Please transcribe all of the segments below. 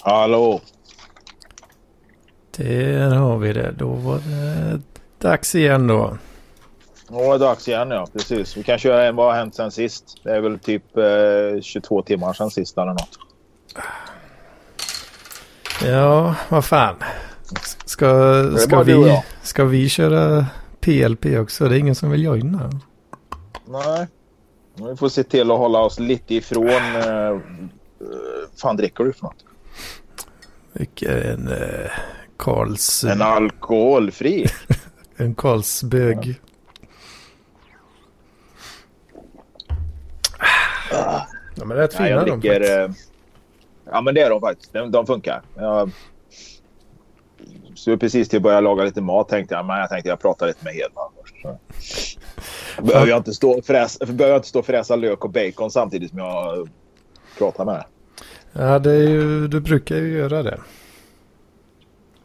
Hallå! Där har vi det. Då var det dags igen då. Nu är det dags igen ja, precis. Vi kan köra en vad har hänt sen sist. Det är väl typ eh, 22 timmar sen sist eller något. Ja, vad fan. Ska, ska, vi, ska vi köra PLP också? Det är ingen som vill joina. Nej. Vi får se till att hålla oss lite ifrån... Eh, eh, fan dricker du för något? Vilken eh, Karls... En alkoholfri? En Karlsbög. Ja, men rätt Nej, fina jag de dricker... Eh, ja men det är de faktiskt. De, de funkar. Jag skulle precis till att börja laga lite mat tänkte jag. Men jag tänkte jag pratar lite med Hedman först. Så. Behöver jag inte stå och fräsa, behöver jag inte stå och fräsa lök och bacon samtidigt som jag pratar med dig. Ja, det är ju, du brukar ju göra det.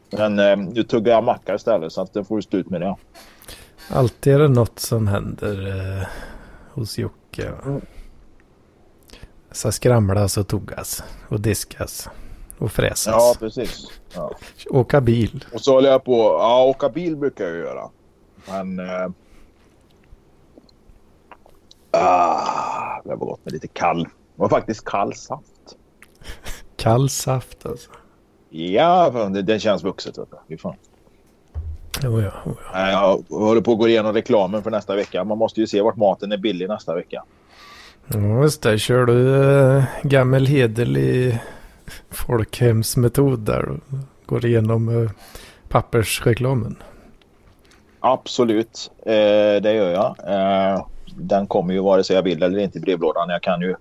Men eh, nu tuggar jag macka istället så att det får du stå ut med det. Alltid är det något som händer eh, hos Jocke. Mm. Så skramlas och tuggas och diskas och fräsas. Ja, precis. Ja. Åka bil. Och så håller jag på. Ja, åka bil brukar jag göra. Men... Eh, ah, det var gott med lite kall. Det var faktiskt kall saft. Kall saft alltså. Ja, fan, det, den känns vuxet. Vet du. Fan. Jo, ja, jo, ja. Jag håller på att gå igenom reklamen för nästa vecka. Man måste ju se vart maten är billig nästa vecka. Ja, just det. Kör du eh, gammal hederlig folkhemsmetod där och går igenom eh, pappersreklamen? Absolut, eh, det gör jag. Eh, den kommer ju vare sig jag vill eller inte i brevlådan. Jag kan ju,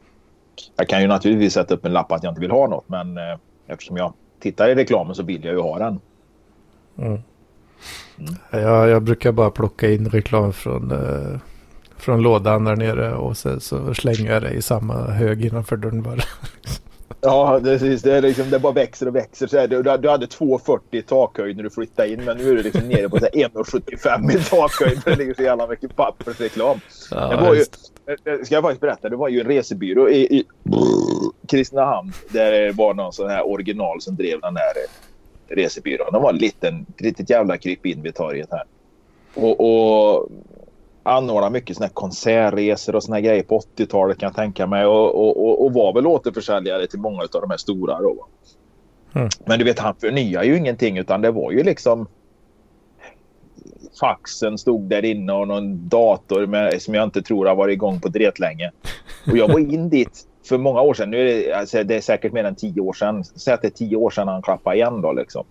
jag kan ju naturligtvis sätta upp en lapp att jag inte vill ha något. Men eh, eftersom jag tittar i reklamen så vill jag ju ha den. Jag, jag brukar bara plocka in reklam från, eh, från lådan där nere och sen så slänger jag det i samma hög innanför dörren bara. Ja, det, är- det, är liksom, det bara växer och växer. Så här, du, du hade 2,40 i takhöjd när du flyttade in. Men nu är du liksom nere på så här 1,75 i takhöjd. För det ligger så jävla mycket pappersreklam. Ja, Det var ju, just eh, ska jag faktiskt berätta, det var ju en resebyrå i, i Kristinehamn. Där det var någon sån här original som drev den där eh, resebyrån. De var en liten, litet jävla kryp in vid torget här. Och, och anordnade mycket såna här konsertresor och såna här grejer på 80-talet kan jag tänka mig. Och, och, och, var väl återförsäljare till många av de här stora då. Mm. Men du vet, han förnyar ju ingenting utan det var ju liksom faxen stod där inne och någon dator med, som jag inte tror har varit igång på länge. Och jag var in dit för många år sedan. Nu är det, alltså, det är säkert mer än tio år sedan. Säg att det är tio år sedan han klappade igen då liksom.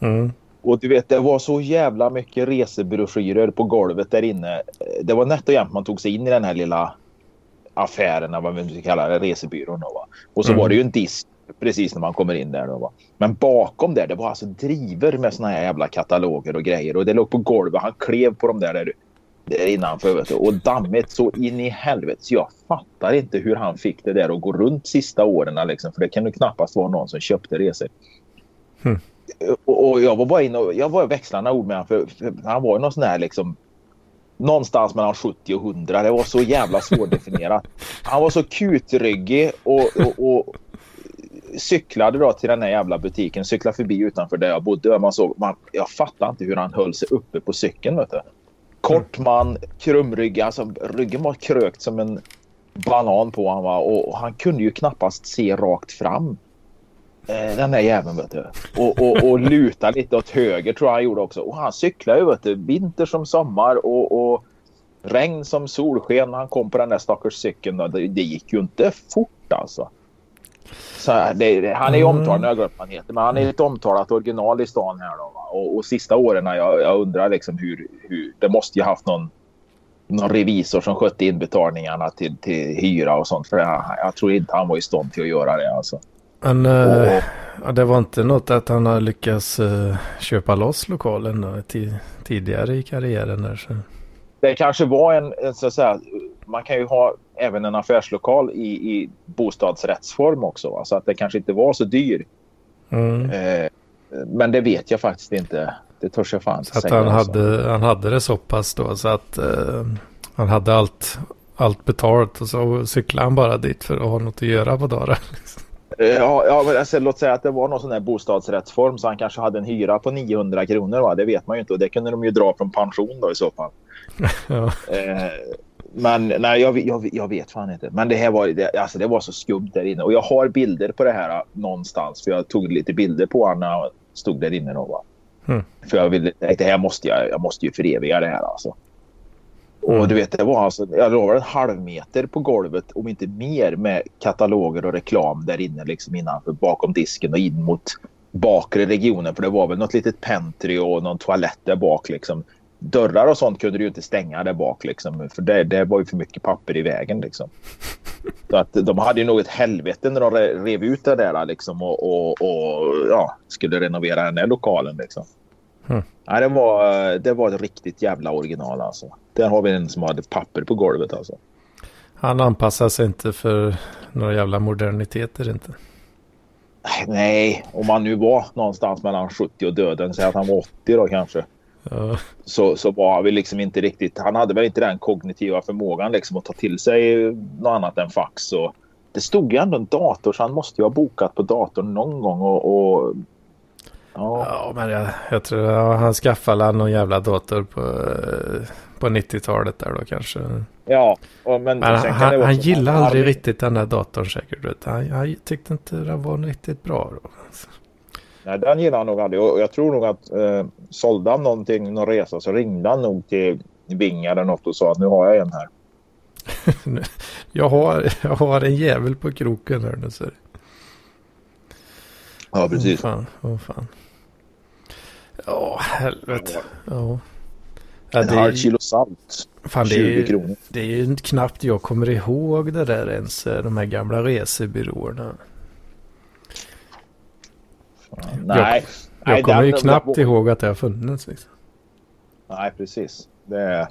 Mm. Och du vet, det var så jävla mycket resebroschyrer på golvet där inne. Eh, det var nätt och jämnt man tog sig in i den här lilla affären, vad vi nu ska kalla det, resebyrån. Då, va? Och så Mm. var det ju en disk precis när man kommer in där. Då, va? Men bakom där, det var alltså driver med såna här jävla kataloger och grejer. Och det låg på golvet. Han klev på dem där, där, där innanför. Vet du. Och dammigt så in i helvete. Så jag fattar inte hur han fick det där att gå runt sista åren. Liksom, för det kan ju knappast vara någon som köpte resor. Mm och jag var bara inne och jag var växlande ord med honom för, för han var ju någon sån här liksom någonstans mellan 70 och 100. Det var så jävla svårdefinierat. Han var så kutryggig och, och, och cyklade då till den här jävla butiken. Cyklade förbi utanför där jag bodde. Man såg, man, jag fattar inte hur han höll sig uppe på cykeln. Vet du. Kort man, krumryggig. Alltså, ryggen var krökt som en banan på honom. Och, och han kunde ju knappast se rakt fram. Eh, den där jäveln vet du. Och, och, och luta lite åt höger tror jag han gjorde också. Och han cyklade ju vet du. Vinter som sommar och, och regn som solsken. Han kom på den där stackars cykeln. Det, det gick ju inte fort alltså. Så det, han är ju Mm. omtalad, nu har jag glömt vad han heter, men han är ett omtalat original i stan här då. Och, och sista åren jag, jag undrar liksom hur, hur, det måste ju haft någon någon revisor som skötte inbetalningarna till, till hyra och sånt. För jag, jag tror inte han var i stånd till att göra det alltså. Men eh, ja, det var inte något att han har lyckats eh, köpa loss lokalen då, ti- tidigare i karriären där. Så. det kanske var en, så att säga, man kan ju ha även en affärslokal i, i bostadsrättsform också. Va? Så att det kanske inte var så dyr. Mm. Eh, men det vet jag faktiskt inte. Det törs jag fan Så att han alltså. hade, han hade det så pass då så att eh, han hade allt, allt betalt och så cyklade han bara dit för att ha något att göra på dagen. Ja, ja men alltså, låt säga att det var någon sån här bostadsrättsform så han kanske hade en hyra på 900 kronor. Va? Det vet man ju inte och det kunde de ju dra från pension då i så fall. Ja. Eh, men nej, jag, jag, jag vet fan inte. Men det här var, det, alltså, det var så skumt där inne. Och jag har bilder på det här uh, någonstans. För jag tog lite bilder på honom när han stod där inne. Då, va? Mm. För jag ville, det här måste jag, jag måste ju föreviga det här alltså. Och Mm. du vet, det var alltså, jag lovar en halv meter på golvet, om inte mer, med kataloger och reklam där inne liksom innanför, bakom disken och in mot bakre regionen. För det var väl något litet pentry och någon toalett där bak liksom. Dörrar och sånt kunde du ju inte stänga där bak liksom. För det, det var ju för mycket papper i vägen liksom. Så att de hade ju nog ett helvete när de re- rev ut det där liksom och, och, och ja, skulle renovera den där lokalen liksom. Mm. Nej, det, var, det var ett riktigt jävla original alltså. Där har vi en som hade papper på golvet alltså. Han anpassar sig inte för några jävla moderniteter inte. Nej, om han nu var någonstans mellan 70 och döden, säg att han var 80 då kanske. Ja. Så, så var vi liksom inte riktigt, han hade väl inte den kognitiva förmågan liksom att ta till sig något annat än fax. Och det stod ju ändå en dator så han måste ju ha bokat på datorn någon gång och, och ja. Ja, men jag, jag tror ja, han skaffade någon jävla dator på, på 90-talet där då kanske. Ja, och, men, Men han, han så- gillade han aldrig riktigt den där datorn säkert. Vet. Han, han tyckte inte den var riktigt bra då. Nej, den gillade han nog aldrig. Och jag tror nog att eh, sålde han någonting, någon resa så ringde han nog till Vinga eller något och sa att nu har jag en här. Jag har, jag har en jävel på kroken här nu. Så. Ja, Åh fan, åh fan. Ja, helvete. Ja. Ja, En det, halv kilo salt. fan, det, 20 är, kronor. det är ju knappt jag kommer ihåg det där ens. eh, De här gamla resebyråerna. Nej. Jag Nej, kommer ju den- knappt den- ihåg att det har funnits. Liksom. Nej, precis. Det...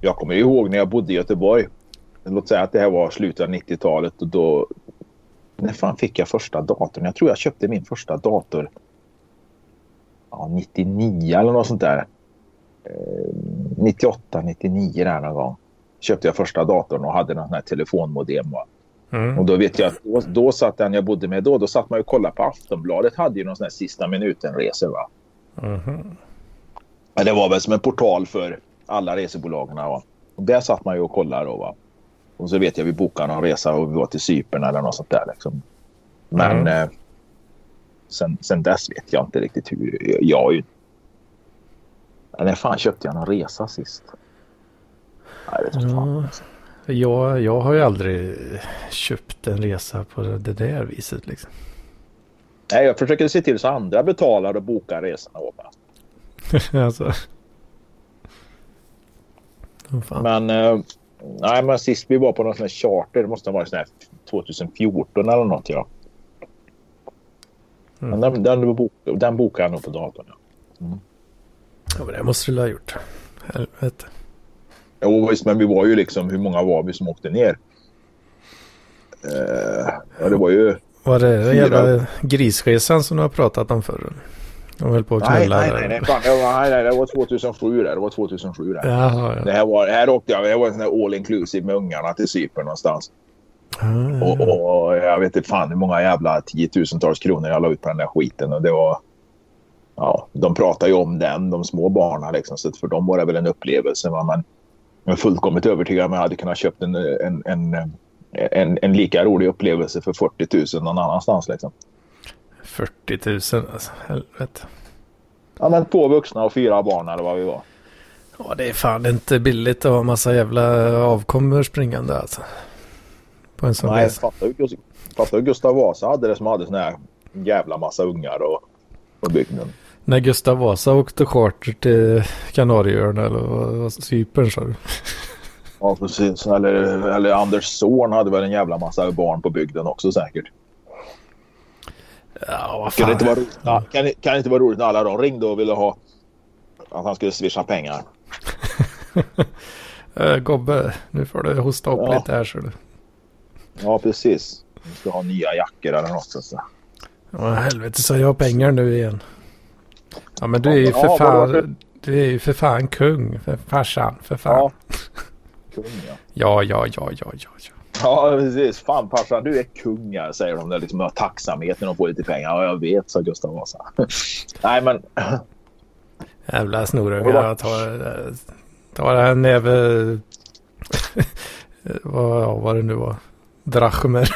Jag kommer ihåg när jag bodde i Göteborg. Låt säga att det här var slutet av 90-talet och då... När fan fick jag första datorn? Jag tror jag köpte min första dator ja, 99 eller något sånt där. Eh, 98, 99 där någon gång. Köpte jag första datorn och hade någon sån här telefonmodem. Va? Och Mm. då vet jag att då, då satt den jag bodde med då, då satt man ju och kollade på Aftonbladet. Hade ju någon sån här sista minuten-resor va. Ja, det var väl som en portal för alla resebolagen. Va? Och där satt man ju och kollade då. Va? Och så vet jag vi bokade någon resa och vi var till Cypern eller något sånt där. Liksom. Men Mm. eh, sen, sen dess vet jag inte riktigt hur. Jag ju... När fan köpte jag någon resa sist? Nej, det vet jag fan. Ja. Jag, jag har ju aldrig köpt en resa på det där viset liksom. Nej, jag försöker se till så andra betalar och bokar resorna åt mig. alltså. Fan. Men, eh, nej, men sist vi var på någon sån här charter, det måste ha varit sån här 2014 eller något. Ja. Mm. Men den, den, bok, den bokade jag nog på datorn. Ja. Ja, men det måste du ha gjort. Helvete. Jo, visst, men vi var ju liksom, hur många var vi som åkte ner? Eh, ja, det var ju... Var det den jävla grisresan som du har pratat om förr? De höll på att Nej, knulla. nej, nej, nej, fan, det var, nej, nej, det var 2007 där. Det var 2007 där. Jaha, Det ja. här var, här åkte jag, det var en sån all inclusive med ungarna till Cypern någonstans. Ah, Och, ja. och jag vet inte fan hur många jävla tiotusentals kronor jag la ut på den där skiten. Och det var... Ja, de pratar ju om den, de små barnen liksom. Så för dem var det väl en upplevelse. va, Men jag är fullkomligt övertygad om att jag hade kunnat köpt en, en, en, en, en lika rolig upplevelse för 40 000 någon annanstans liksom. 40 000 alltså. Helvete. Ja, men två vuxna och fyra barn eller vad vi var. Ja, det är fan inte billigt att ha massa jävla avkommor springande alltså. På en sån Nej, fatta hur, Gustav Vasa hade det som hade sån här jävla massa ungar och, och bygden. När Gustav Vasa åkte charter till Kanarieöarna eller Cypern sa du? Ja, precis. Eller, eller Anders son hade väl en jävla massa barn på bygden också säkert. Ja, vad Kan det, fan. inte vara roligt, ja, kan, kan det inte vara roligt när alla de ringde och ville ha att han skulle swisha pengar? Äh, Gobbe, nu får du hosta upp Ja. lite här så du. Ja, precis. Vi ska ha nya jackor eller något. Så. Ja, helvete så jag har pengar nu igen. Ja, men du är ju för fan, du är ju för fan kung, för farsan, för fan. Ja. Kung, ja. Ja, ja, ja, ja, ja, ja. Precis. Fan farsan, du är kung här, säger de där liksom med tacksamhet när de får lite pengar. Ja, jag vet, sa Gustav Vasa. Nej, men... Jävla snorungar. Jag tar, tar en näve... vad, ja, vad det nu var. Drachmer.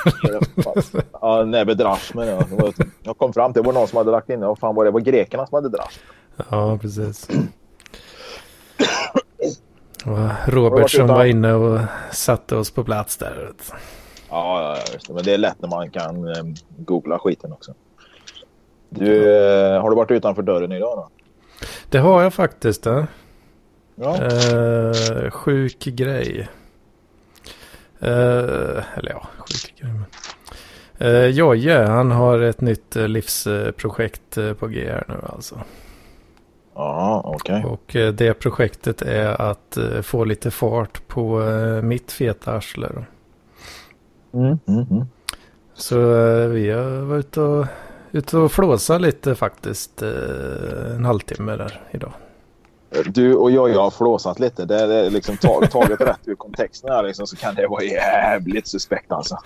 ja, näve drachmer. Ja. Jag kom fram till det var någon som hade lagt in Vad fan var det? Det var grekerna som hade drachmer. Ja, precis. Robert som var inne och satte oss på plats där. Ja, just det. Men det är lätt när man kan um, googla skiten också. Du, uh, har du varit utanför dörren idag då? Det har jag faktiskt. Det. Ja. Uh, sjuk grej. Uh, eller ja, sjuk grej. Men. Uh, Jojje, han har ett nytt livsprojekt på G här nu alltså. Ja, okej. Okay. Och eh, det projektet är att eh, få lite fart på eh, mitt feta arsle. Mm, mm, mm. Så vi har varit ute och, ute och flåsa lite faktiskt en halvtimme där idag. Du och jag, jag har flåsat lite. Det är liksom taget rätt ur kontexten här liksom, så kan det vara jävligt suspekt alltså.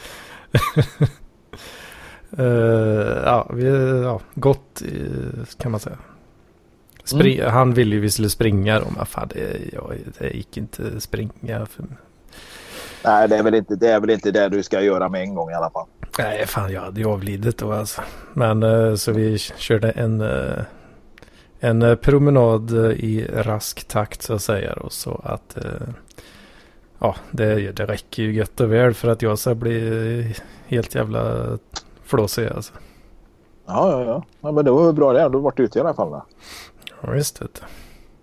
uh, ja, vi har ja, gått kan man säga. Spring, mm. Han ville ju vi skulle springa då, men fan det, jag, det gick inte springa. För... Nej, det är, väl inte, det är väl inte det du ska göra med en gång i alla fall. Nej, fan jag hade ju avlidit då alltså. Men eh, så vi körde en, eh, en eh, promenad i rask takt så att säga. Och så att ja, det, det räcker ju gött och väl för att jag ska bli helt jävla flåsig alltså. Ja, ja, ja. ja men det var bra det. Du har varit ute i alla fall. Då. Ja, visst du.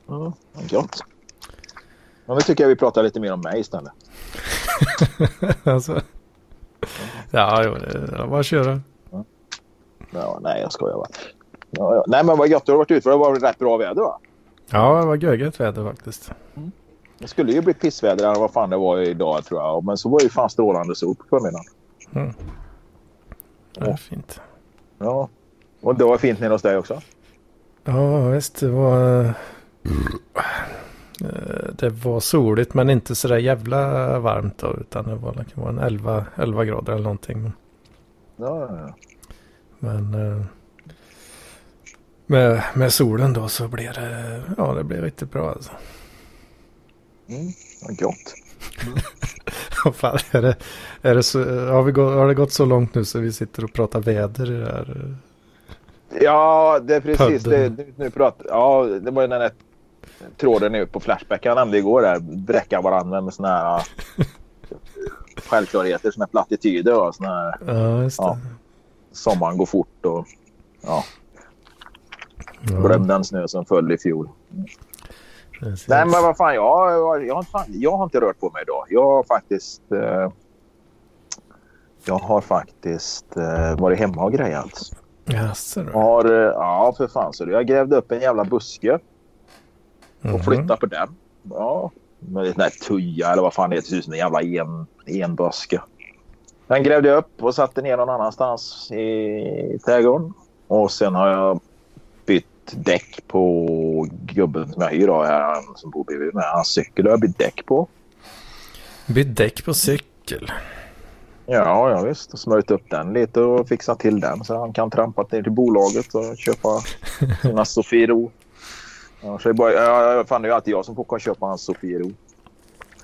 Ja, gott. Men nu tycker jag vi pratar lite mer om mig istället. alltså. Ja, jo, det är bara att köra. Ja, nej, jag skojar bara. Ja, ja. Nej, men vad gött du har varit ute för. Det var rätt bra väder va? Ja, det var göget väder faktiskt. Mm. Det skulle ju bli pissväder eller vad fan det var idag tror jag. Men så var det ju fan strålande sol på förmiddagen. Mm. Ja, fint. Ja, och det var fint nere hos dig också? Ja, visst. Det var... Eh, det var soligt men inte sådär jävla varmt då. Utan det var, det kan vara en 11, 11 grader eller någonting. Ja, ja, ja. Men eh, med, med solen då så blev det, ja det blev riktigt bra alltså. Mm, vad gott. Vad fan är det, är det så, har, vi gått, har det gått så långt nu så vi sitter och pratar väder i det här Ja, det är precis. Det, nu pratar, ja, det var ju den där tråden nu på Flashback jag nämnde igår där. Bräcka varandra med såna här självklarheter, såna här plattityder och såna här. Ja, just det. Ja, sommaren går fort och ja. Ja. Glöm den snö som föll i fjol. Precis. Nej, men vad fan, jag, jag, jag, jag har inte rört på mig idag. Jag har faktiskt... Eh, jag har faktiskt eh, varit hemma och grejat. Jaså har, eh, Ja, för fan. Så jag grävde upp en jävla buske. Och mm flyttade på den. Ja, med en sån tuja eller vad fan det heter. Det ser en jävla en, enbuske. Den grävde jag upp och satte ner någon annanstans i trädgården. Och sen har jag däck på gubben som jag hyr av här som bor bredvid mig. Hans cykel har jag bytt däck på. Bytt däck på cykel? Ja, ja visst. Smörjt upp den lite och fixat till den så han kan trampa ner till bolaget och köpa sina Sofiero. Ja, så det, bara, ja, fan, det är alltid jag som får köpa hans Sofiero.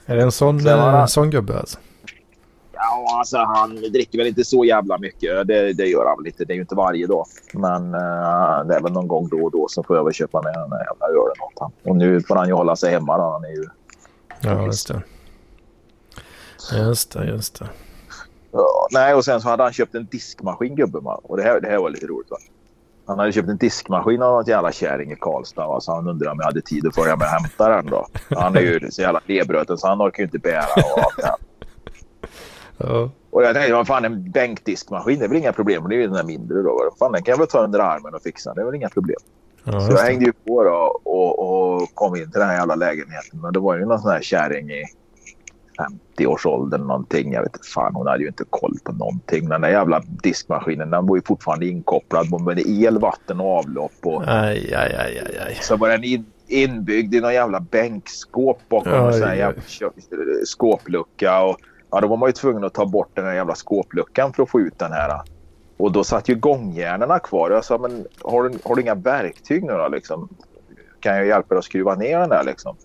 Är det en sån, han, eh, sån gubbe alltså? Ja, alltså han dricker väl inte så jävla mycket. Det, det gör han väl inte. Det är ju inte varje dag. Men uh, det är väl någon gång då och då så får jag köpa med den jävla ölen åt honom. Och nu får han ju hålla sig hemma då. Han är ju... Ja, just det. Just det, just det. Ja, nej, och sen så hade han köpt en diskmaskin gubben. Och det här, det här var lite roligt. Va? Han hade köpt en diskmaskin av något jävla kärring i Karlstad. Va? Så han undrade om jag hade tid att följa med och hämta den då. Han är ju så jävla lebröten så han orkar ju inte bära och allt. Ja. Och jag tänkte, vad fan en bänkdiskmaskin, det är väl inga problem. Det är ju den där mindre då. Fan, den kan jag väl ta under armen och fixa. Det är väl inga problem. Ja, så jag hängde ju på då och, och kom in till den här jävla lägenheten. Och det var ju någon sån här kärring i 50-årsåldern någonting. Jag vet inte fan, hon hade ju inte koll på någonting. Den där jävla diskmaskinen den var ju fortfarande inkopplad med el, vatten och avlopp. Och aj, aj, aj, aj, aj. Så var den in, inbyggd i någon jävla bänkskåp bakom en sån här jävla skåplucka. Och Ja, då var man ju tvungen att ta bort den här jävla skåpluckan för att få ut den här. Och då satt ju gångjärnen kvar. Jag sa, men har du, har du inga verktyg nu då liksom? Kan jag hjälpa dig att skruva ner den där liksom?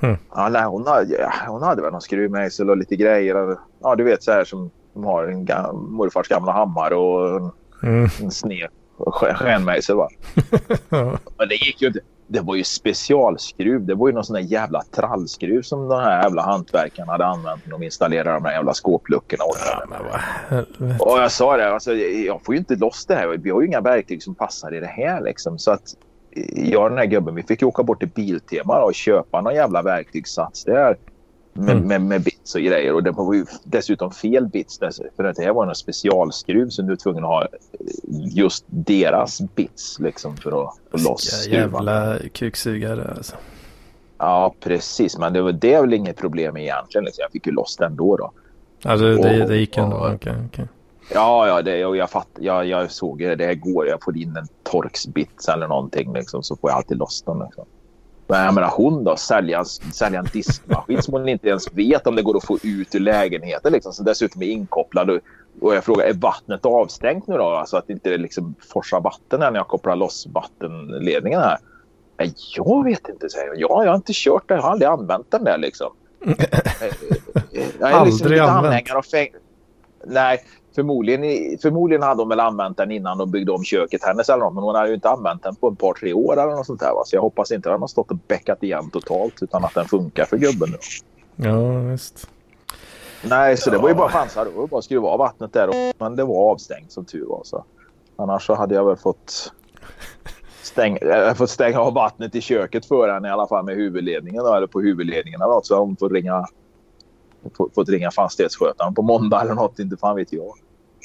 Hmm. Ja, nej, hon, hade, ja, hon hade väl någon skruvmejsel och lite grejer. Ja, du vet så här som de har en gam, morfars gamla hammare och en, Mm. en sned va. Ja. Men det gick ju inte. Det var ju specialskruv. Det var ju någon sån där jävla trallskruv som de här jävla hantverkarna hade använt när de installerade de här jävla skåpluckorna. åt Ja, och jag sa det, alltså, jag får ju inte loss det här. Vi har ju inga verktyg som passar i det här liksom. Så att jag och den här gubben, vi fick ju åka bort till Biltema och köpa någon jävla verktygssats där. Med, Mm. med, med bits och grejer. Och det var ju dessutom fel bits. För att det här var en specialskruv som du var tvungen att ha just deras bits liksom för att få loss skruvarna. jävla kuksugare alltså. Ja, precis. Men det, var, det är väl inget problem egentligen. Liksom. Jag fick ju loss den då. då. Alltså det, det gick Och- ändå. och- Okej, okej. Ja, ja, det, och jag, fatt, jag, jag såg det. Det här går. Jag får in en torksbits eller någonting liksom, så får jag alltid loss den. Liksom. Men jag menar hon då, sälja, sälja en diskmaskin som hon inte ens vet om det går att få ut ur lägenheten. Liksom, som dessutom är inkopplad. Och, och jag frågar, är vattnet avstängt nu då? Så att det inte liksom forsar vatten här när jag kopplar loss vattenledningen här. Nej, jag vet inte, säger hon. Ja, jag har inte kört det. Jag har aldrig använt den där liksom. Jag är liksom Aldrig använt. Nej, förmodligen, förmodligen hade de väl använt den innan de byggde om köket hennes eller något. Men hon hade ju inte använt den på ett par, tre år eller något sånt där. Va? Så jag hoppas inte att den har stått och bäckat igen totalt utan att den funkar för gubben nu. Ja, visst. Nej, så det var ju bara chansar. Det var bara att skruva av vattnet där. och- Men det var avstängt som tur var. Så. Annars så hade jag väl fått stänga, äh, fått stänga av vattnet i köket för henne i alla fall med huvudledningen. Då, eller på huvudledningen. Då, så hon får ringa, fått, fått ringa fastighetsskötaren på måndag eller något. Inte fan vet jag.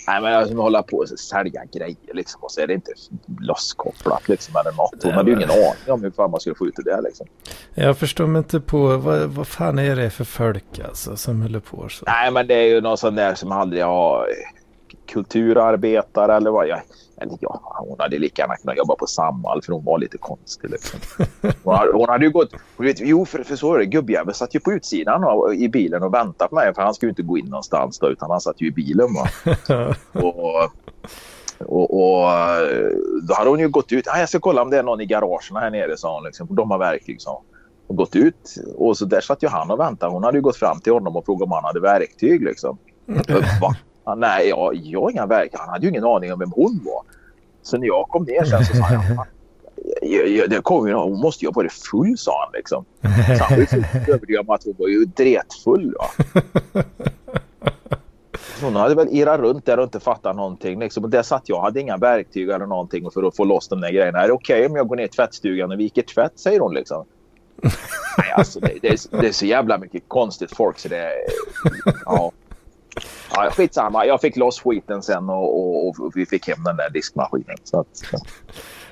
Nej, men jag som hålla på och sälja grejer liksom. Och så är det inte losskopplat liksom eller något. Nej, hade ju ingen aning om hur fan man skulle få ut det där liksom. Jag förstår mig inte på vad, vad fan är det för folk alltså som håller på så. Nej, men det är ju någon sån där som aldrig har kulturarbetare eller vad. Jag, eller ja, hon hade lika gärna kunnat jobba på Samhall för hon var lite konstig. Liksom. Hon, hade, hon hade ju gått... Vet, jo, för, för så är det. Gubbjäveln satt ju på utsidan av, i bilen och väntade på mig. För han skulle inte gå in någonstans då, utan han satt ju i bilen. Och, och, och då hade hon ju gått ut. Ah, jag ska kolla om det är någon i garagen här nere, sa hon. Liksom, de har verktyg, sa hon. Och gått ut. Och så där satt ju han och väntade. Hon hade ju gått fram till honom och frågat om han hade verktyg. Liksom. Va? Han, nej, jag, jag har inga verktyg. Han hade ju ingen aning om vem hon var. Så när jag kom ner sen så sa han. Jag, jag, det kommer ju någon, hon måste ju ha varit full, sa han. Liksom. Så han var ju fullt övertygad om att hon var ju dretfull. Va? Hon hade väl irrat runt där och inte fattat någonting. Liksom. Och där satt jag. hade inga verktyg eller någonting för att få loss de där grejerna. Är det okej om jag går ner i tvättstugan och viker tvätt? Säger hon liksom. Nej, alltså, det, det, är, det är så jävla mycket konstigt folk så det. Ja. Ja, skitsamma. Jag fick loss skiten sen och, och, och vi fick hem den där diskmaskinen. Så att, så.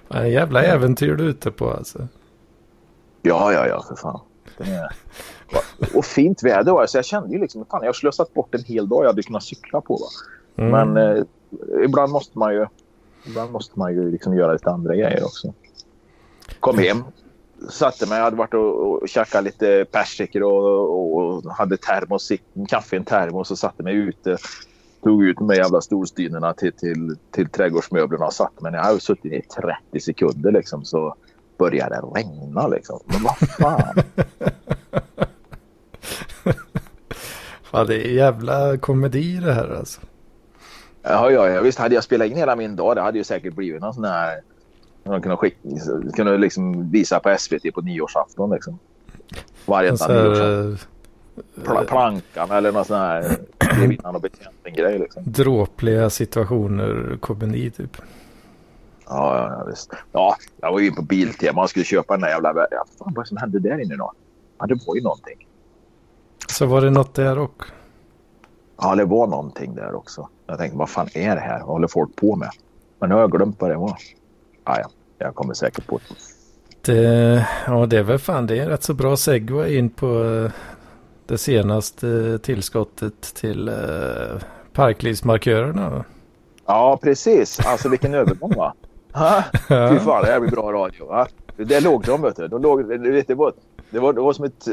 En jävla äventyr du är ute på alltså. Ja, ja, ja, för fan. Är... Och fint väder var det, så jag kände ju liksom att jag har slösat bort en hel dag jag hade kunnat cykla på. Va? Mm. Men eh, ibland måste man ju, ibland måste man ju liksom göra lite andra grejer också. Kom hem, satte mig, jag hade varit och, och käkat lite persikor och, och, hade termos, kaffe i en termos och satte mig ute. Tog ut de där jävla storstynerna till, till, till trädgårdsmöblerna och satte mig. Jag hade suttit i 30 sekunder liksom så började det regna liksom. Men vad fan. Fan, det är jävla komedi det här alltså. Ja, ja, ja, visst hade jag spelat in hela min dag det hade ju säkert blivit någon sån här... Man kunde, skicka, kunde liksom visa på SVT på nyårsafton liksom. Varje En enda så här, nyårsafton. eh, Pla- Plankan eller någon sån här grevinnan och betjänten-grej liksom. dråpliga situationer komedi typ. Ja, ja, ja, visst. Ja, jag var ju på Biltema och skulle köpa den där jävla... Ja, fan, vad är det som hände där inne då? Ja, det var ju någonting. Så var det något där också. Ja, det var någonting där också. Jag tänkte, vad fan är det här? Vad håller folk på med? Men nu har jag glömt vad det var. Ja, ja, jag kommer säkert på det. Det, ja, det är väl fan det är en rätt så bra segway in på eh, det senaste tillskottet till eh, parklivsmarkörerna. Ja, precis. Alltså vilken övergång va? Ha? Fy fan, det här blir bra radio. Va? Där låg de vet du. De låg, det var, Det var, det var som, ett,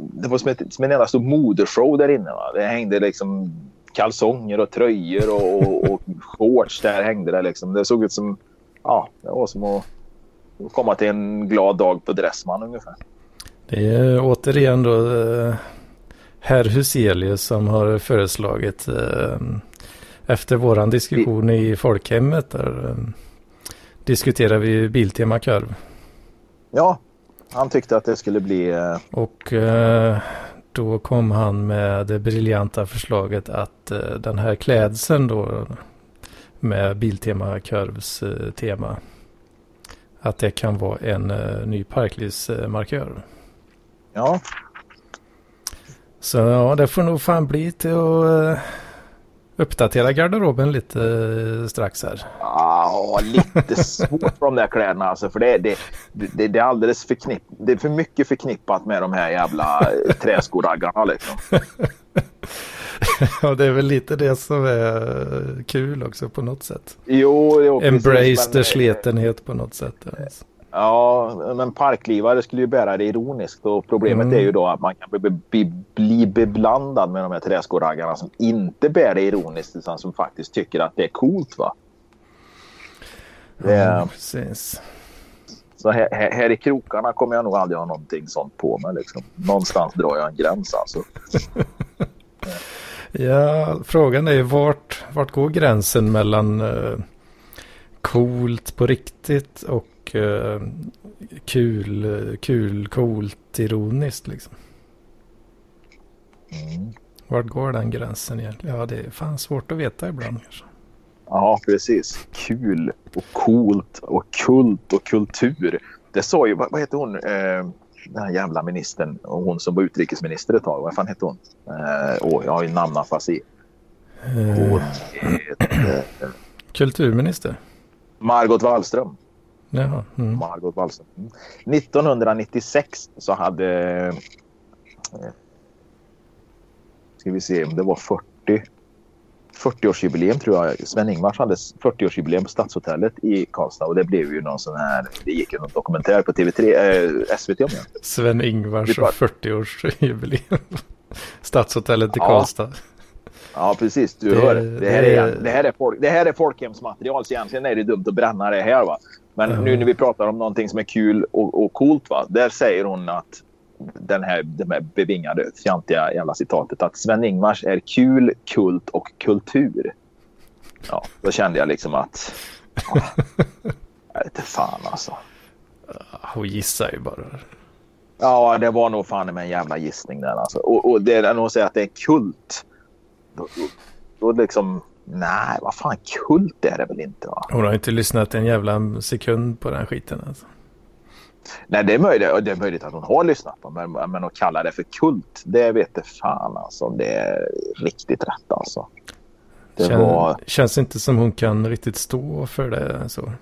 det var som, ett, som en enda stor modershow där inne. Va? Det hängde liksom kalsonger och tröjor och, och, och shorts där hängde det liksom. Det såg ut som, ja, det var som att komma till en glad dag på Dressman ungefär. Det är återigen då eh, herr Huselius som har föreslagit eh, efter våran diskussion i folkhemmet där eh, diskuterar vi Biltema korv. Ja, han tyckte att det skulle bli... Och då kom han med det briljanta förslaget att den här klädseln då med Biltema korvs tema att det kan vara en ny parklivsmarkör. Ja. Så ja, det får nog fan bli till att uppdatera garderoben lite strax här. Ja, lite svårt för de där kläderna alltså. För det, det, det, det är alldeles förknipp, det är för mycket förknippat med de här jävla träskoraggarna liksom. ja, det är väl lite det som är kul också på något sätt. Jo, jo Embrace the sletenhet på något sätt. Alltså. Ja, men parklivare skulle ju bära det ironiskt och problemet mm. är ju då att man kan bli, bli, bli beblandad med de här träskoraggarna som inte bär det ironiskt utan som faktiskt tycker att det är coolt va. Det, ja, precis. Så här, här, i krokarna kommer jag nog aldrig ha någonting sånt på mig. Liksom. Någonstans drar jag en gräns alltså. ja, frågan är ju vart, vart går gränsen mellan uh, coolt på riktigt och uh, kul, kul, coolt, ironiskt liksom. Mm. Vart går den gränsen egentligen? Ja, det är fan svårt att veta ibland kanske. Ja, precis. Kul och coolt och kult och kultur. Det sa ju, vad, vad heter hon, eh, den här jävla ministern, hon som var utrikesminister ett tag. Vad fan hette hon? Eh, åh, jag har ju namnafasi. Hon heter... Kulturminister? Margot Wallström. Jaha, mm. Margot Wallström. 1996 så hade... Eh, ska vi se om det var 40. 40-årsjubileum tror jag. Sven-Ingvars hade 40-årsjubileum på Stadshotellet i Karlstad och det blev ju någon sån här, det gick ju någon dokumentär på TV3, äh, SVT om det. Sven-Ingvars 40-årsjubileum. Stadshotellet i ja. Karlstad. Ja, precis. Du det, hör. Det här, det, är, det, här är folk, det här är folkhemsmaterial, så egentligen är det dumt att bränna det här. Va? Men mm. nu när vi pratar om någonting som är kul och, och coolt, va? där säger hon att den här, det här bevingade, fjantiga jävla citatet att Sven-Ingvars är kul, kult och kultur. Ja, då kände jag liksom att... Ja, jag inte fan alltså. Hon gissar ju bara. Ja, det var nog fan med en jävla gissning där alltså. Och, och det är nog att säga att det är kult. Då, då, då liksom... Nej, vad fan kult är det väl inte va? Hon har inte lyssnat en jävla sekund på den skiten alltså. Nej, det är möjligt, det är möjligt att hon har lyssnat på men, men att kalla det för kult, det vet det fan alltså. Det är riktigt rätt alltså. Det Kän, var... Känns inte som hon kan riktigt stå för det så.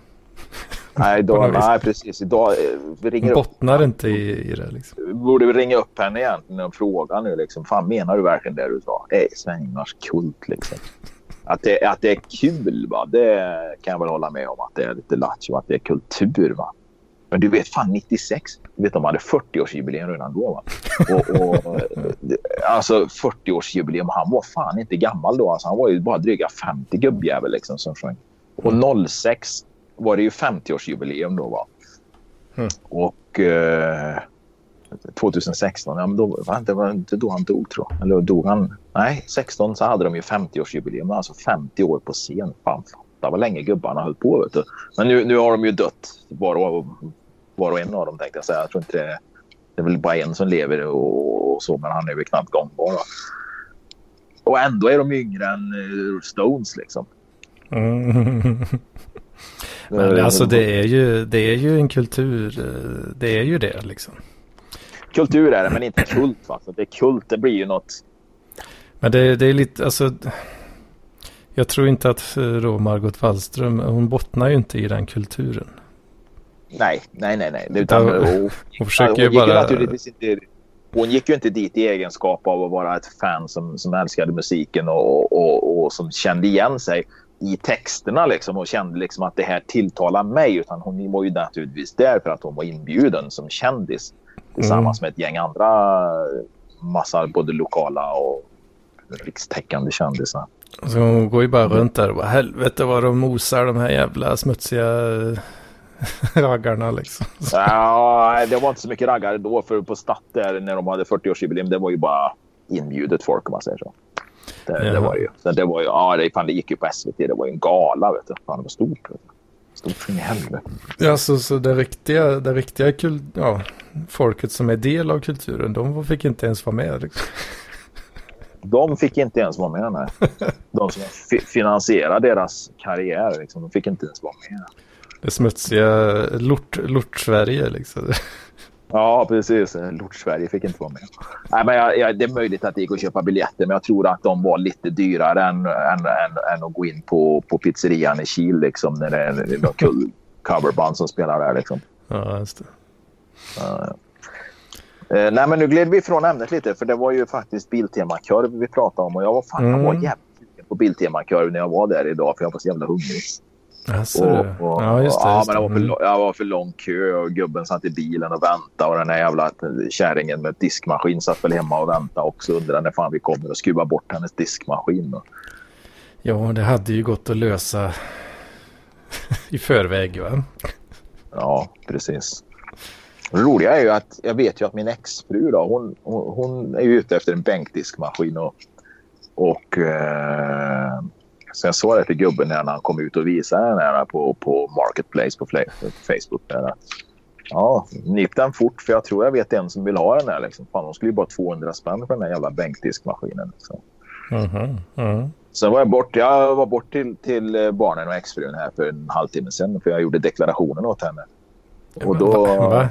Nej, då, nej precis. Idag, eh, vi ringer bottnar upp. inte i, i det. Liksom. Borde vi ringa upp henne egentligen och fråga nu. Liksom, fan, menar du verkligen det du sa? Det är Sven-Ingvars kult liksom. Att det, att det är kul, va? det kan jag väl hålla med om. Att det är lite lattjo, att det är kultur. Va? Men du vet, fan 96. Du vet, de hade 40-årsjubileum redan då. Va? Och, och, alltså 40-årsjubileum. Han var fan inte gammal då. Alltså, han var ju bara dryga 50 gubbjävel liksom som sjöng. Och 06 var det ju 50-årsjubileum då. Va? Mm. Och eh, 2016, ja, men då, det var inte då han dog tror jag. Eller dog han? Nej, 16 så hade de ju 50-årsjubileum. Alltså 50 år på scen. Fan, fatta vad länge gubbarna höll på. Men nu, nu har de ju dött och, var och en av dem tänkte jag säga. Jag tror inte det, det är väl bara en som lever och, och så, men han är väl knappt gångbar. Va? Och ändå är de yngre än uh, Stones liksom. Mm. Men alltså det är, ju, det är ju en kultur. Eh, det är ju det liksom. Kultur är det, men inte kult. Va? Det är kult, det blir ju något. Men det, det är lite, alltså. Jag tror inte att eh, då Margot Wallström, hon bottnar ju inte i den kulturen. Nej, nej, nej, nej. Utan, hon, hon försöker ju bara... Naturligtvis inte, hon gick ju inte dit i egenskap av att vara ett fan som, som älskade musiken och, och, och som kände igen sig i texterna liksom och kände liksom att det här tilltalar mig. Utan hon var ju naturligtvis där för att hon var inbjuden som kändis. tillsammans med ett gäng andra massa både lokala och rikstäckande kändisar. Så hon går ju bara runt där och bara helvete vad de mosar de här jävla smutsiga raggarna liksom. Ja, det var inte så mycket raggare då för på Statt där när de hade 40-årsjubileum det var ju bara inbjudet folk om man säger så. Det, det var ju, det var ju, ja det, fan, det gick ju på SVT, det var ju en gala vet du. Fan det var stort. Vet du. Stort in i helvete. Ja, så, så det riktiga, det riktiga kul, ja, folket som är del av kulturen, de fick inte ens vara med. Liksom. De fick inte ens vara med. Nej. De som finansierar deras karriär, liksom, de fick inte ens vara med. Det smutsiga lort, lort-Sverige liksom. Ja, precis. Lort-Sverige fick inte vara med. Nej, men jag, jag, det är möjligt att det gick att köpa biljetter, men jag tror att de var lite dyrare än, än, än, än att gå in på, på pizzerian i Kil liksom, när det är någon kul coverband som spelar där. Liksom. Ja, just det. Uh, nej, men nu gled vi ifrån ämnet lite, för det var ju faktiskt Biltema-korv vi pratade om och jag var, fan, mm. jag var jävligt på Biltema-korv när jag var där idag, för jag var så jävla hungrig. Alltså, och, och, ja, just det. Ja, just men det var, för, mm. jag var för lång kö och gubben satt i bilen och väntade och den där jävla kärringen med diskmaskin satt väl hemma och väntade också och undrade när fan vi kommer och skruva bort hennes diskmaskin. Ja, det hade ju gått att lösa i förväg va? Ja, precis. Det roliga är ju att jag vet ju att min exfru då, hon, hon, hon är ju ute efter en bänkdiskmaskin och, och eh, så jag sa det till gubben när han kom ut och visade den här på, på Marketplace på Facebook. Där. Ja, nip den fort för jag tror jag vet en som vill ha den här. Liksom. Fan, de skulle ju bara 200 spänn för den här jävla bänkdiskmaskinen. Liksom. Mm -hmm. Mm. Sen var jag bort, jag var bort till, till barnen och exfrun här för en halvtimme sedan för jag gjorde deklarationen åt henne. Och då... Va?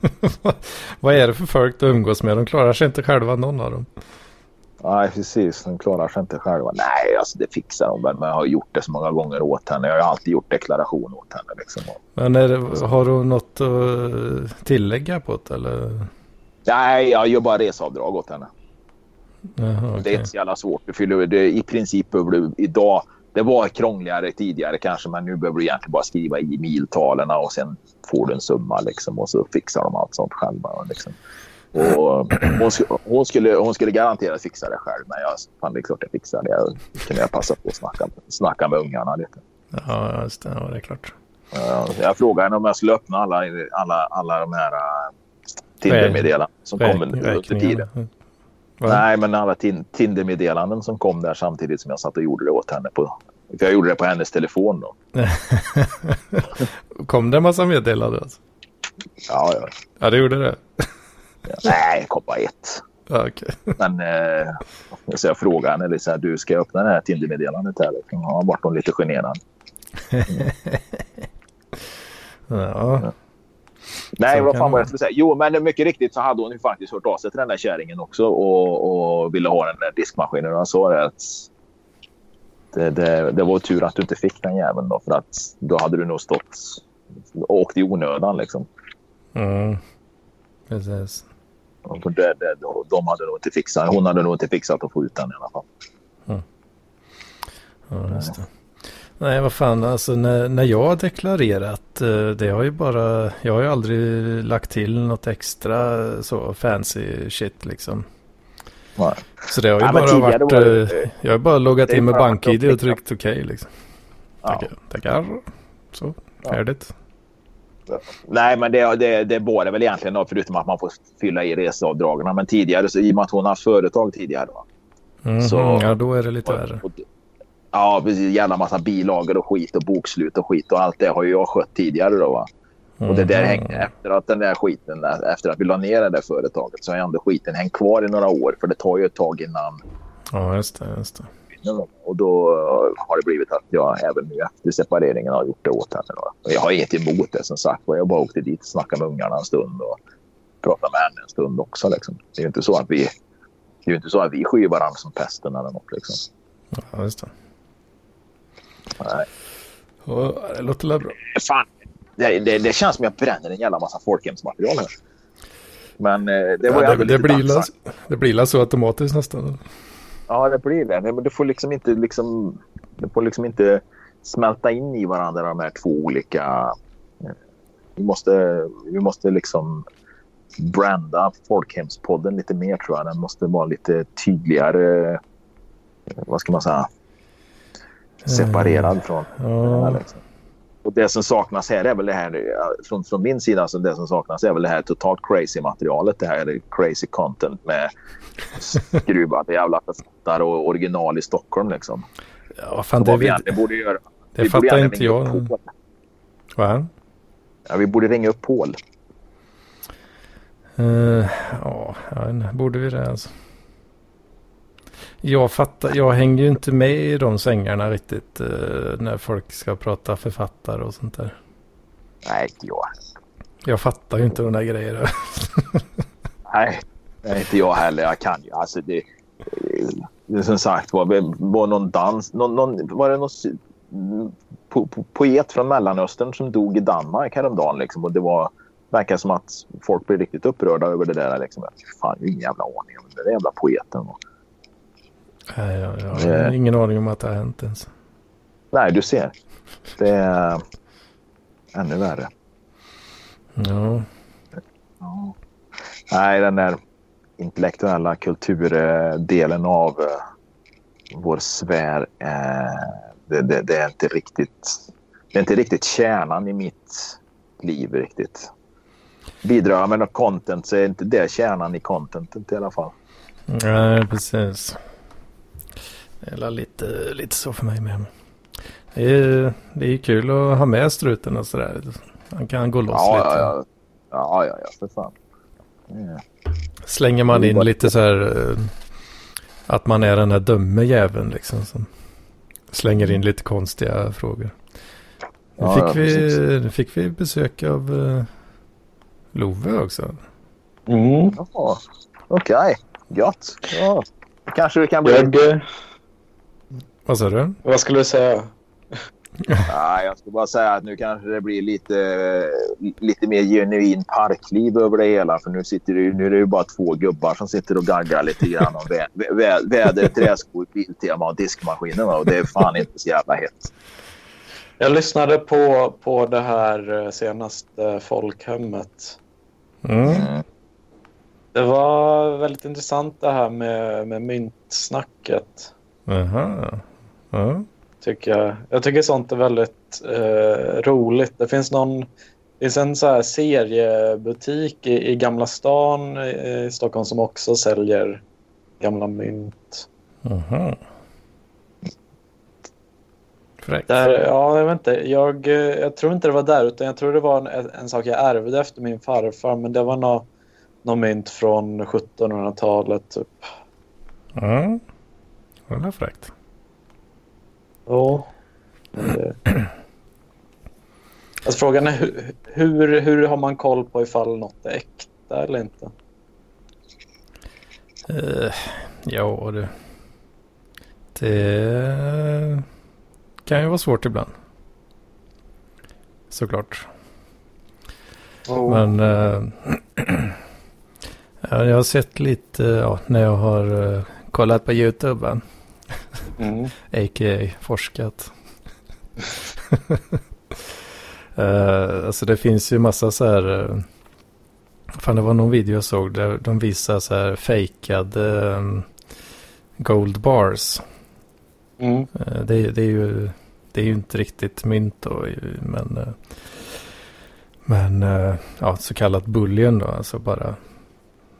Vad är det för folk du umgås med? De klarar sig inte själva någon av dem. Nej, precis. De klarar sig inte själva. Nej, alltså det fixar de väl. Men jag har gjort det så många gånger åt henne. Jag har alltid gjort deklaration åt henne. Liksom. Men det, har du något att tillägga på det eller? Nej, jag gör bara reseavdrag åt henne. Jaha, okay. Det är inte så jävla svårt. Du fyller, det, I princip behöver du idag. Det var krångligare tidigare kanske, men nu behöver du egentligen bara skriva i miltalen och sen får du en summa liksom och så fixar de allt sånt själva. Liksom. Och hon, hon, skulle, hon skulle garanterat fixa det själv, men jag, fan, det är klart jag fixar det. Jag kunde jag passa på att snacka, snacka med ungarna lite. Ja, just det. Ja, det är klart. Jag frågade henne om jag skulle öppna alla, alla, alla de här uh, Tinder-meddelanden som kom under tiden. Va? Nej, men alla Tinder-meddelanden som kom där samtidigt som jag satt och gjorde det åt henne. På, för jag gjorde det på hennes telefon då. kom det en massa meddelanden? Alltså? Ja, ja. Ja, det gjorde det. Nej, kom bara ett. Okay. Men eh, så jag frågade henne, liksom, du ska jag öppna det här Tinder-meddelandet här? Liksom. Ja, vart hon lite generad. Mm. ja. Nej, så vad fan var jag skulle säga? Jo, men mycket riktigt så hade hon ju faktiskt hört av sig till den där kärringen också och, och ville ha den där diskmaskinen. Och jag sa det att det, det, det, var tur att du inte fick den jäveln då, för att då hade du nog stått och åkt i onödan liksom. Mm. Precis. Det, det, de hade nog inte fixat, hon hade nog inte fixat att få ut den i alla fall. Mm. Ja, just det. Nej, vad fan, alltså när, när jag har deklarerat, eh, det har ju bara, jag har ju aldrig lagt till något extra så fancy shit liksom. Nej. Så det har ju ja, bara varit, det, eh, jag har bara loggat in med BankID och tryckt okej okay, liksom. Ja. Tackar, tackar. Så, färdigt. Nej, men det, det, det både väl egentligen då, förutom att man får fylla i reseavdragen. Men tidigare, så, i och med att hon har företag tidigare. Då, mm -hmm, så, ja, då är det lite värre. Ja, precis. Jävla massa bilagor och skit och bokslut och skit och allt det har ju jag skött tidigare då va. Mm. Och det där hänger efter att den där skiten, efter att vi la ner det där företaget så har ändå skiten hängt kvar i några år för det tar ju ett tag innan. Ja, just det, just det. Och då har det blivit att jag även nu efter separeringen har gjort det åt henne. Och jag har inget emot det som sagt. Jag bara åkte dit och snackade med ungarna en stund och pratade med henne en stund också. Liksom. Det är ju inte så att vi, det är inte så att vi skyr varandra som pesten eller något. Liksom. Ja, just det. Nej. Och det låter väl bra. Fan, det, det, det, känns som jag bränner en jävla massa folkhemsmaterial här. Men eh, det var ja, det, det, blir la, det blir så automatiskt nästan. Ja, det blir det. Men du får liksom inte, liksom, du får liksom inte smälta in i varandra de här två olika... Eh, vi måste, vi måste liksom branda Folkhemspodden lite mer tror jag. Den måste vara lite tydligare. eh, Vad ska man säga? Separerad från Ja, Liksom. Och det som saknas här är väl det här, från, från min sida, alltså det som saknas är väl det här totalt crazy materialet. Det här crazy content med skruvade jävla författare och original i Stockholm liksom. ja fan Det det, vad vi egentligen borde göra. det vi fattar inte jag. Paul. Va? Ja, vi borde ringa upp Paul. Eh, ja, borde vi det alltså? Jag fattar, jag hänger ju inte med i de svängarna riktigt eh, när folk ska prata författare och sånt där. Nej, inte jag. Jag fattar ju inte de där grejerna. Nej, inte jag heller. Jag kan ju. Alltså det, det som sagt var, det var någon dans. Någon, någon, var det någon po, po, poet från Mellanöstern som dog i Danmark häromdagen. Liksom, och det var verkar som att folk blev riktigt upprörda över det där. Liksom. Fan ingen jävla aning om den där jävla poeten. var. Nej, jag, jag har Eh. ingen aning om att det har hänt ens. Nej, du ser. Det är ännu värre. Ja, Ja. Nej, den där intellektuella kulturdelen av eh, vår sfär. Eh, det, det, det är inte riktigt. Det är inte riktigt kärnan i mitt liv riktigt. Bidrar jag med något content så är inte det kärnan i contentet i alla fall. nej precis. Väl lite, lite så för mig med. Det är, det är kul att ha med struten och sådär. Han kan gå loss Ja, lite. ja, ja. Ja, ja, ja, för fan. Ja. Slänger man in lite så här eh, att man är den här dumme jäveln liksom. Som slänger in lite konstiga frågor. Nu Ja, fick, ja, vi, nu fick vi besök av uh, Love också. Mm. Ja, Okej, gött. Ja. Kanske det kan bli... Jag, Vad sa du? vad skulle du säga? Nej, jag ska bara säga att nu kanske det blir lite, lite mer genuin parkliv över det hela. För nu, sitter det, nu är det ju bara två gubbar som sitter och gaggar lite grann om vä, vä, väder, träskor, biltema och diskmaskinerna. Och det är fan inte så jävla hett. Jag lyssnade på, på det här eh, senaste folkhemmet. Mm. Det var väldigt intressant det här med, med myntsnacket. Jaha. Ja. Tycker jag. jag tycker sånt är väldigt eh, roligt. Det finns någon det finns en så här seriebutik i, i Gamla stan i, Stockholm som också säljer gamla mynt. Jaha. Fräckt. Där, ja, jag vet inte. Jag, eh, jag tror inte det var där, utan jag tror det var en, en sak jag ärvde efter min farfar. Men det var nå någon mynt från 1700-talet. Typ. Ja. Det var fräckt. Ja. Eh, Alltså, frågan är hur, hur, hur har man koll på ifall något är äkta eller inte? Uh, ja du. Det kan ju vara svårt ibland. Såklart. Men eh, ja, jag har sett lite ja, när jag har eh, kollat på YouTube. Mm. A.k.a. forskat. uh, alltså det finns ju massa så här. Uh, fan det var någon video jag såg där de visar så här fejkade um, gold bars. Mm. Uh, det, det är ju det är ju inte riktigt mynt då. Men, uh, men ja, så kallat bullion då. Alltså bara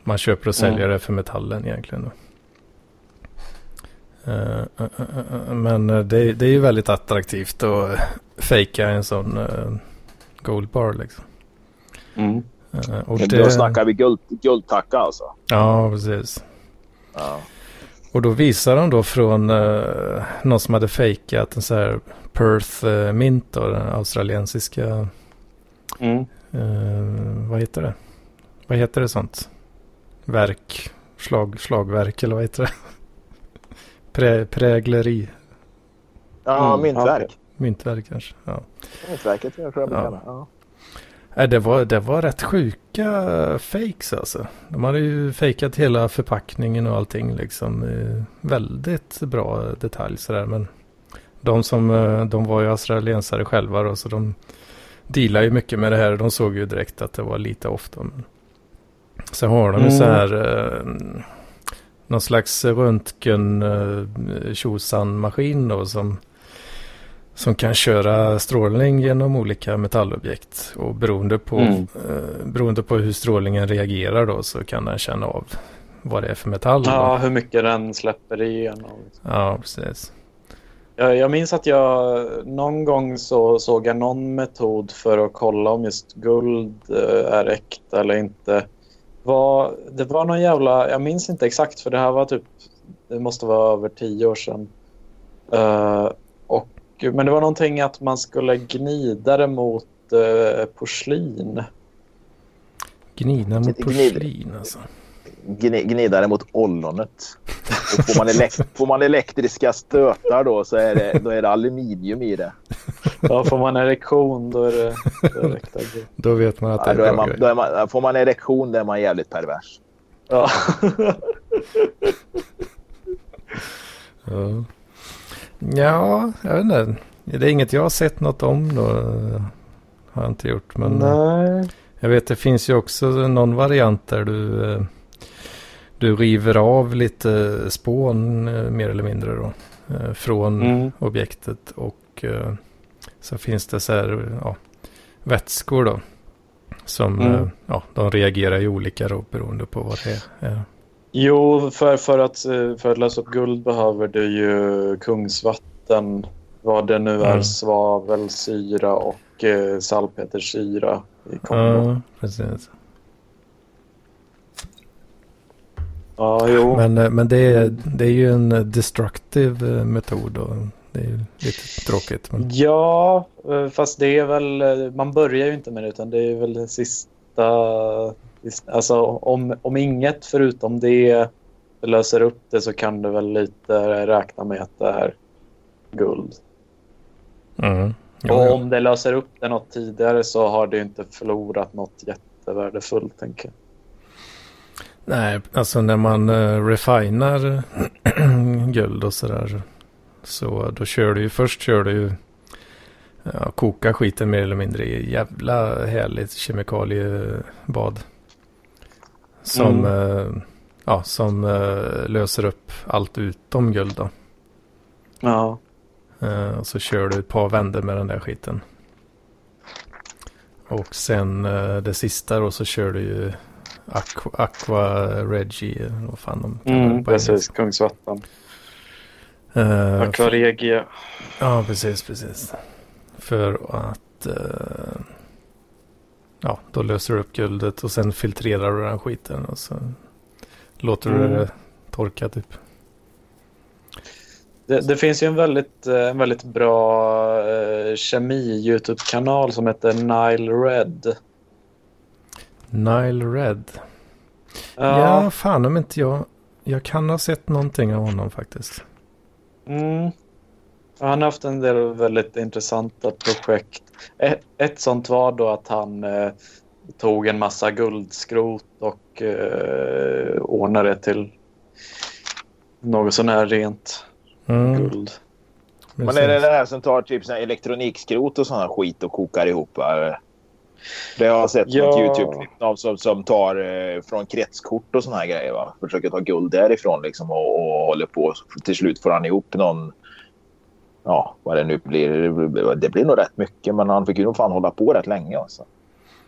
man köper och säljer Mm. det för metallen egentligen. Då. Eh, eh, eh, eh, men eh, det, det är ju väldigt attraktivt att uh, fejka en sån uh, gold bar liksom. Mm. Eh, och Då det, snackar vi guld, guldtacka alltså. ja, precis. Ja. Och då visar de då från uh, någon som hade fejkat en sån här Perth uh, mint då, den australiensiska, Mm. uh, vad heter det? Vad heter det sånt? Verk, slag, slagverk eller vad heter det? Prä, prägleri, Ja, Mm, myntverk. myntverk kanske. Ja. Myntverket tror jag Ja. ja. det. Ja. Nej, det var, det var rätt sjuka fakes alltså. De hade ju fejkat hela förpackningen och allting liksom. eh, Väldigt bra detalj sådär. Men de som, eh, de var ju australiensare själva då. Så de dealar ju mycket med det här. De såg ju direkt att det var lite ofta. Men, Så har de ju så här eh, någon slags röntgen eh, tjosan-maskin då som, som kan köra strålning genom olika metallobjekt. Och beroende på, Mm. eh, beroende på hur strålningen reagerar då så kan den känna av vad det är för metall. Ja, hur mycket den släpper igenom. ja precis. Jag, jag minns att jag någon gång så såg jag någon metod för att kolla om just guld eh, är äkta eller inte. Var, det var någon jävla, jag minns inte exakt för det här var typ, det måste vara över tio år sedan. Eh, och, men det var någonting att man skulle gnida det mot eh, porslin. Gnida mot porslin alltså. Gni- Gnidare mot ollonet. Och får, man får man elektriska stötar då så är det, då är det aluminium i det. Ja, får man erektion då är det, då är det. Då vet man att det Ja, är då är man, då är man, får man erektion då är man jävligt pervers. Ja. Ja. ja, jag vet inte. Det är inget jag har sett något om då. Har jag inte gjort. Men Nej. jag vet det finns ju också någon variant där du, eh, du river av lite spån eh, mer eller mindre då. eh, Från Mm. objektet och eh, så finns det så här ja, vätskor då. Som Mm. ja, de reagerar ju olika då beroende på vad det är. Jo, för, för, att, för att lösa upp guld behöver du ju kungsvatten. Vad det nu är, Mm. svavelsyra och salpetersyra i. Ja, precis. Ja, jo. Men, eh, men det, är, det är ju en destructive eh, metod och det är lite tråkigt. Men, Ja, eh, fast det är väl, man börjar ju inte med det utan det är väl sista, alltså om, om inget förutom det löser upp det så kan du väl lite räkna med att det är guld. mm. Jo, Och om det löser upp det något tidigare så har det inte förlorat något jättevärdefullt, tänker jag. Nej, alltså när man uh, refinar guld och sådär. Så då kör du ju, först kör du ju, ja, koka skiten mer eller mindre i jävla härligt kemikaliebad. Som, eh, ja, som eh, löser upp allt utom guld då. Ja. Och så kör du ett par vändor med den där skiten. Och sen det sista då så kör du ju Aqua, Aqua Reggie, vad fan de kallar det Mm, på precis, engelska. Kungsvatten. Eh, Aquaregia. Ja, precis, precis. För att eh, ja, då löser du upp guldet och sen filtrerar du den skiten och så låter du Mm. det torka typ. Det, det finns ju en väldigt, eh, en väldigt bra eh, kemi-Youtube-kanal som heter Nile Red. Nile Red. Ja. Ja, fan om inte jag... Jag kan ha sett någonting av honom faktiskt. Mm. Han har haft en del väldigt intressanta projekt. Ett, ett sånt var då att han eh, tog en massa guldskrot och eh, ordnade det till något sån här rent Mm, guld. Men är det det här som tar typ sån elektronikskrot och sån här skit och kokar ihop? va? Det har jag sett Ja. något Youtube-klipp av som, som tar eh, från kretskort och såna här grejer. Va? Försöker ta guld därifrån liksom och, och håller på. Till slut får han ihop någon... Ja, vad det nu blir. Det blir nog rätt mycket, men han fick ju nog fan hålla på rätt länge. Alltså.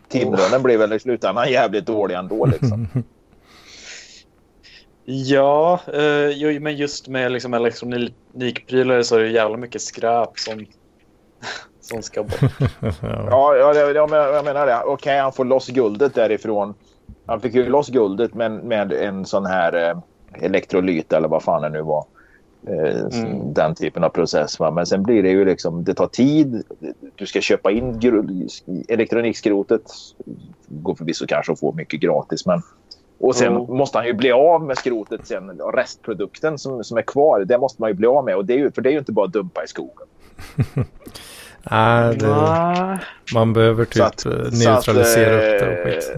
Timlönen blev väl i slutändan jävligt dålig ändå. Liksom. Ja, eh, men just med liksom elektronikprylar så är det jävla mycket skräp som, som ska bort. ja. Ja, ja det, jag, menar, jag menar det. Okej, han får loss guldet därifrån. Han fick ju loss guldet med, med en sån här eh, elektrolyt eller vad fan det nu var. Eh, Mm. Den typen av process. Va? Men sen blir det ju liksom, det tar tid. Du ska köpa in elektronikskrotet. Går förvisso kanske att få mycket gratis. Men... Och sen Mm. måste han ju bli av med skrotet sen. och Restprodukten som, som är kvar, det måste man ju bli av med. Och det är ju, för det är ju inte bara att dumpa i skogen. Nej, det, man behöver typ att- eh, så att, neutralisera upp det och eh, skit.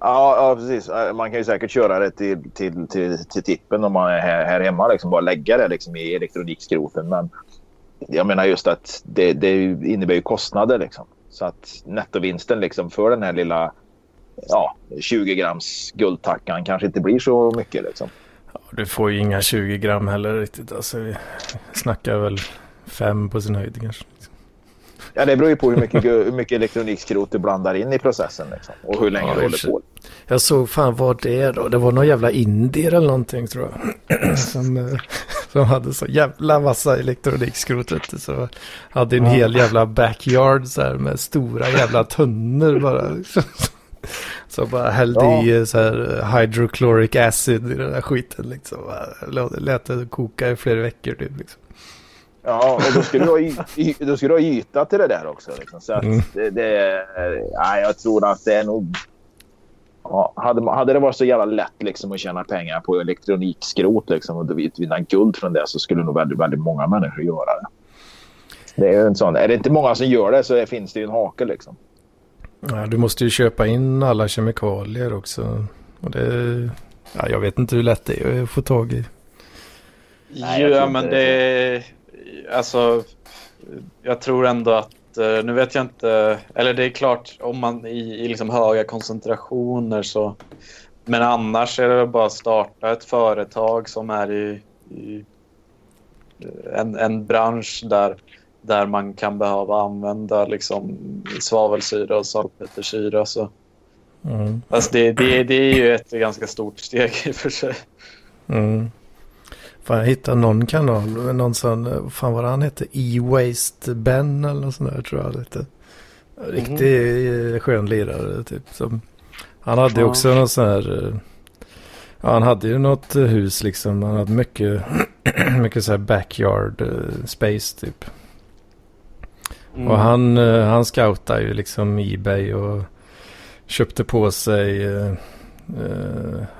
Ja, ja, precis. Man kan ju säkert köra det till, till, till, till tippen om man är här, här hemma. Liksom, bara lägga det liksom, i elektronikskroten. Men jag menar just att det, det innebär ju kostnader. Liksom. Så att nettovinsten liksom, för den här lilla ja, 20 grams guldtackan kanske inte blir så mycket liksom. Ja, du får ju inga 20 gram heller riktigt. Alltså, vi snackar väl fem på sin höjd kanske. Ja, det beror ju på hur mycket, hur mycket elektronikskrot du blandar in i processen liksom, och hur länge Ja, du håller på. Jag såg fan vad det då. Det var någon jävla indier eller någonting tror jag. som, eh, som hade så jävla massa elektronikskrot. du. Så hade en hel jävla backyard så här med stora jävla tunnor bara. Så bara hällde Ja. i så här eh, hydrochloric acid i den där skiten liksom. Lät det koka i flera veckor typ. Liksom. Ja, och då skulle du ha, y- y- då skulle du ha yta till det där också. Liksom. Så att Mm. det, det, ja, jag tror att det är nog... Ja, hade, hade det varit så jävla lätt liksom, att tjäna pengar på elektronikskrot liksom, och du vet, vinna guld från det så skulle nog väldigt, väldigt många människor göra det. Det är, ju en sån, är det inte många som gör det så finns det ju en hake. Liksom. Ja, du måste ju köpa in alla kemikalier också. Och det, ja, jag vet inte hur lätt det är att få tag i. Nej, ja, men det det är... Alltså, jag tror ändå att... eh, Nu vet jag inte... Eller det är klart, om man i, i liksom höga koncentrationer så... Men annars är det väl bara att starta ett företag som är i, i eh, en, en bransch där, där man kan behöva använda liksom svavelsyra och salpetersyra. Så. Mm. Alltså det, det, det är ju ett ganska stort steg i och för sig. Mm. Fan, jag hittade någon kanal, någon sån, eh, fan vad han hette, E-Waste Ben eller något sånt där tror jag hette. Riktig mm. skön lirare typ. Som, han hade Ja. också någon sån här, eh, ja han hade ju något eh, hus liksom, han hade mycket, mycket så här backyard eh, space typ. Mm. Och han, eh, han scoutade ju liksom Ebay och köpte på sig, eh, eh,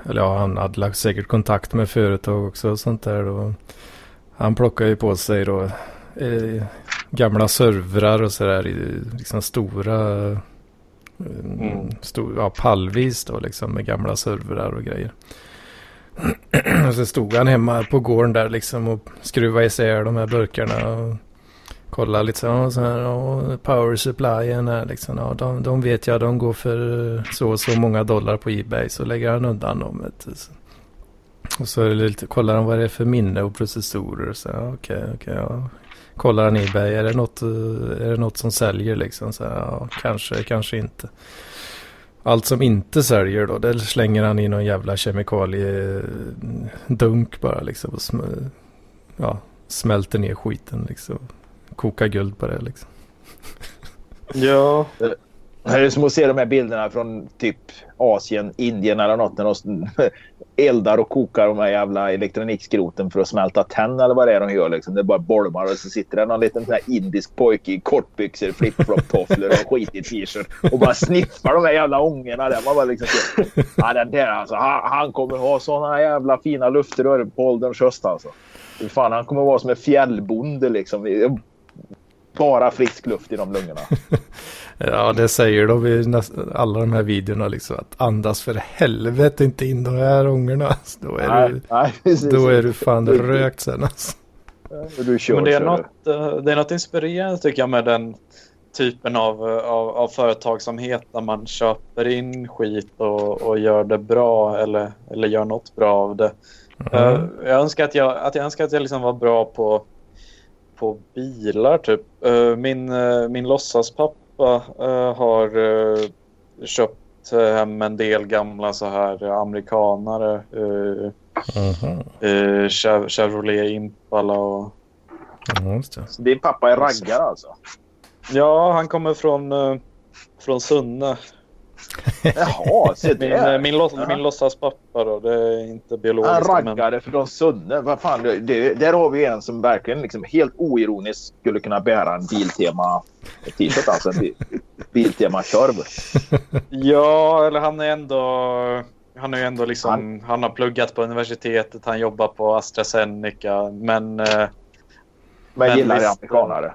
eller ja han hade lagt säkert kontakt med företag också och sånt där. Och han plockade ju på sig då eh, gamla servrar och sådär i liksom stora, eh, Mm. stor, ja pallvis då liksom med gamla servrar och grejer. och så stod han hemma på gården där liksom och skruvade isär de här burkarna. Och kolla lite så, så här, och power supplyen här liksom. Ja, de, de vet jag, de går för så och så många dollar på Ebay. Så lägger han undan dem. Och så lite, kollar han vad det är för minne och processorer. Så här, okej, okej, ja. Kollar han Ebay, är det något, eh, är det något som säljer liksom? Så ja, kanske, kanske inte. Allt som inte säljer då, det slänger han i någon jävla kemikaliedunk bara liksom. Och sm- ja, smälter ner skiten liksom. Koka guld på det liksom. Ja, Det är som att se de här bilderna från typ Asien, Indien eller något när de eldar och kokar de här jävla elektronikskroten för att smälta tenn eller vad det är de gör. Liksom. Det är bara bolmar och så sitter det någon liten sån här indisk pojke i kortbyxor, flip-flop-tofflor och skitig t-shirt och bara sniffar de här jävla ångorna där. Man bara liksom ja, den där alltså, han, han kommer ha såna jävla fina luftrör på ålderns höst alltså. Fan, han kommer vara som en fjällbonde liksom. Bara frisk luft i de lungorna. Ja, det säger de i alla de här videorna liksom. Att andas för helvete inte in de här ångorna. Så Då är, du, nej, då är du fan rökt sen alltså. Du kör, men det är, kör. något, eh, det är något inspirerande tycker jag med den typen av, eh, av, av företagsamhet där man köper in skit och, och gör det bra eller, eller gör något bra av det. Eh, Mm. Jag önskar att jag, att jag, önskar att jag liksom var bra på, på bilar typ. Eh, Min, eh, min låtsaspappa eh, har köpt hem en del gamla så här amerikanare. Chev- Chevrolet Impala och din pappa är raggare alltså? Ja, han kommer från, från Sunne. Jaha, se Min, eh, min, låts, Ja. min låtsaspappa då, det är inte biologiskt. Men, raggare från Sunne. Vad fan, det, det, där har vi en som verkligen liksom helt oironiskt skulle kunna bära en Biltema t-shirt. Alltså en bil, Biltema-korv. ja, eller han är ändå... Han är ändå liksom, han... har pluggat på universitetet, han jobbar på AstraZeneca, men eh, Men, Men gillar visst. amerikanare.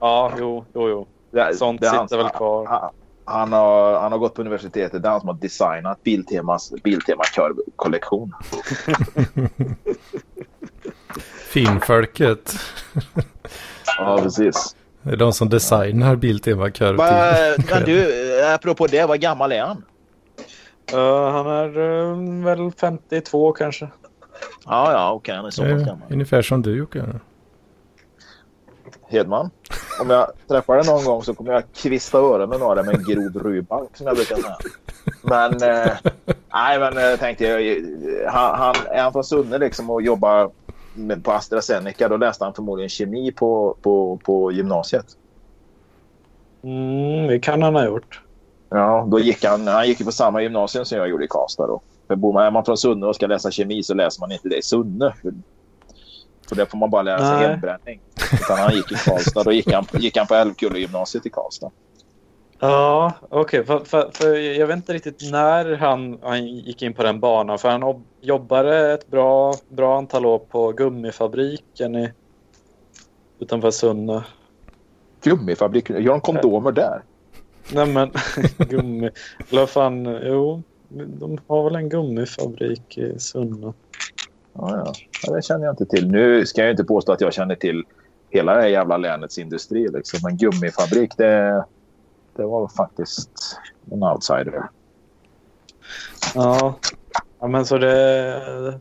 ja, jo, jo, jo. Det, Sånt det han sitter som- väl kvar. Han, han, har, han har gått på universitetet. Det är han som har designat Biltemas Biltema-korvkollektion. Finfolket. Ja, precis. Det är de som designar till- men du, apropå det, vad gammal är han? Uh, han är uh, väl 52 kanske. Ja, ja, okej. Okay. Han är så pass gammal. Ungefär som du Jocke. Hedman. Om jag träffar dig någon gång så kommer jag kvista öronen av dig med en grov rubbank som jag brukar säga. Men, eh, nej men jag tänkte jag, han, han, är han från Sunne liksom och jobbar med, på AstraZeneca då läste han förmodligen kemi på, på, på gymnasiet. Mm, det kan han ha gjort. Ja, då gick han, han gick på samma gymnasium som jag gjorde i Karlstad då. För bor man, är man från Sunne och ska läsa kemi så läser man inte det i Sunne. För det får man bara lära sig Nej. hembränning. Utan han gick i Karlstad. Då gick han, gick han på Älvkulla-gymnasiet i Karlstad. Ja, okej. Okay. För, för, för, jag vet inte riktigt när han, han gick in på den banan. För han jobbade ett bra, bra antal år på gummifabriken i, utanför Sunne. Gummifabriken? Gör de kondomer där? Nej men, gummi... Eller fan, jo. De har väl en gummifabrik i Sunne. Ja, det känner jag inte till. Nu ska jag inte påstå att jag känner till hela det här jävla länets industri. Liksom. Men gummifabrik, det, det var faktiskt en outsider. Ja, ja men så det...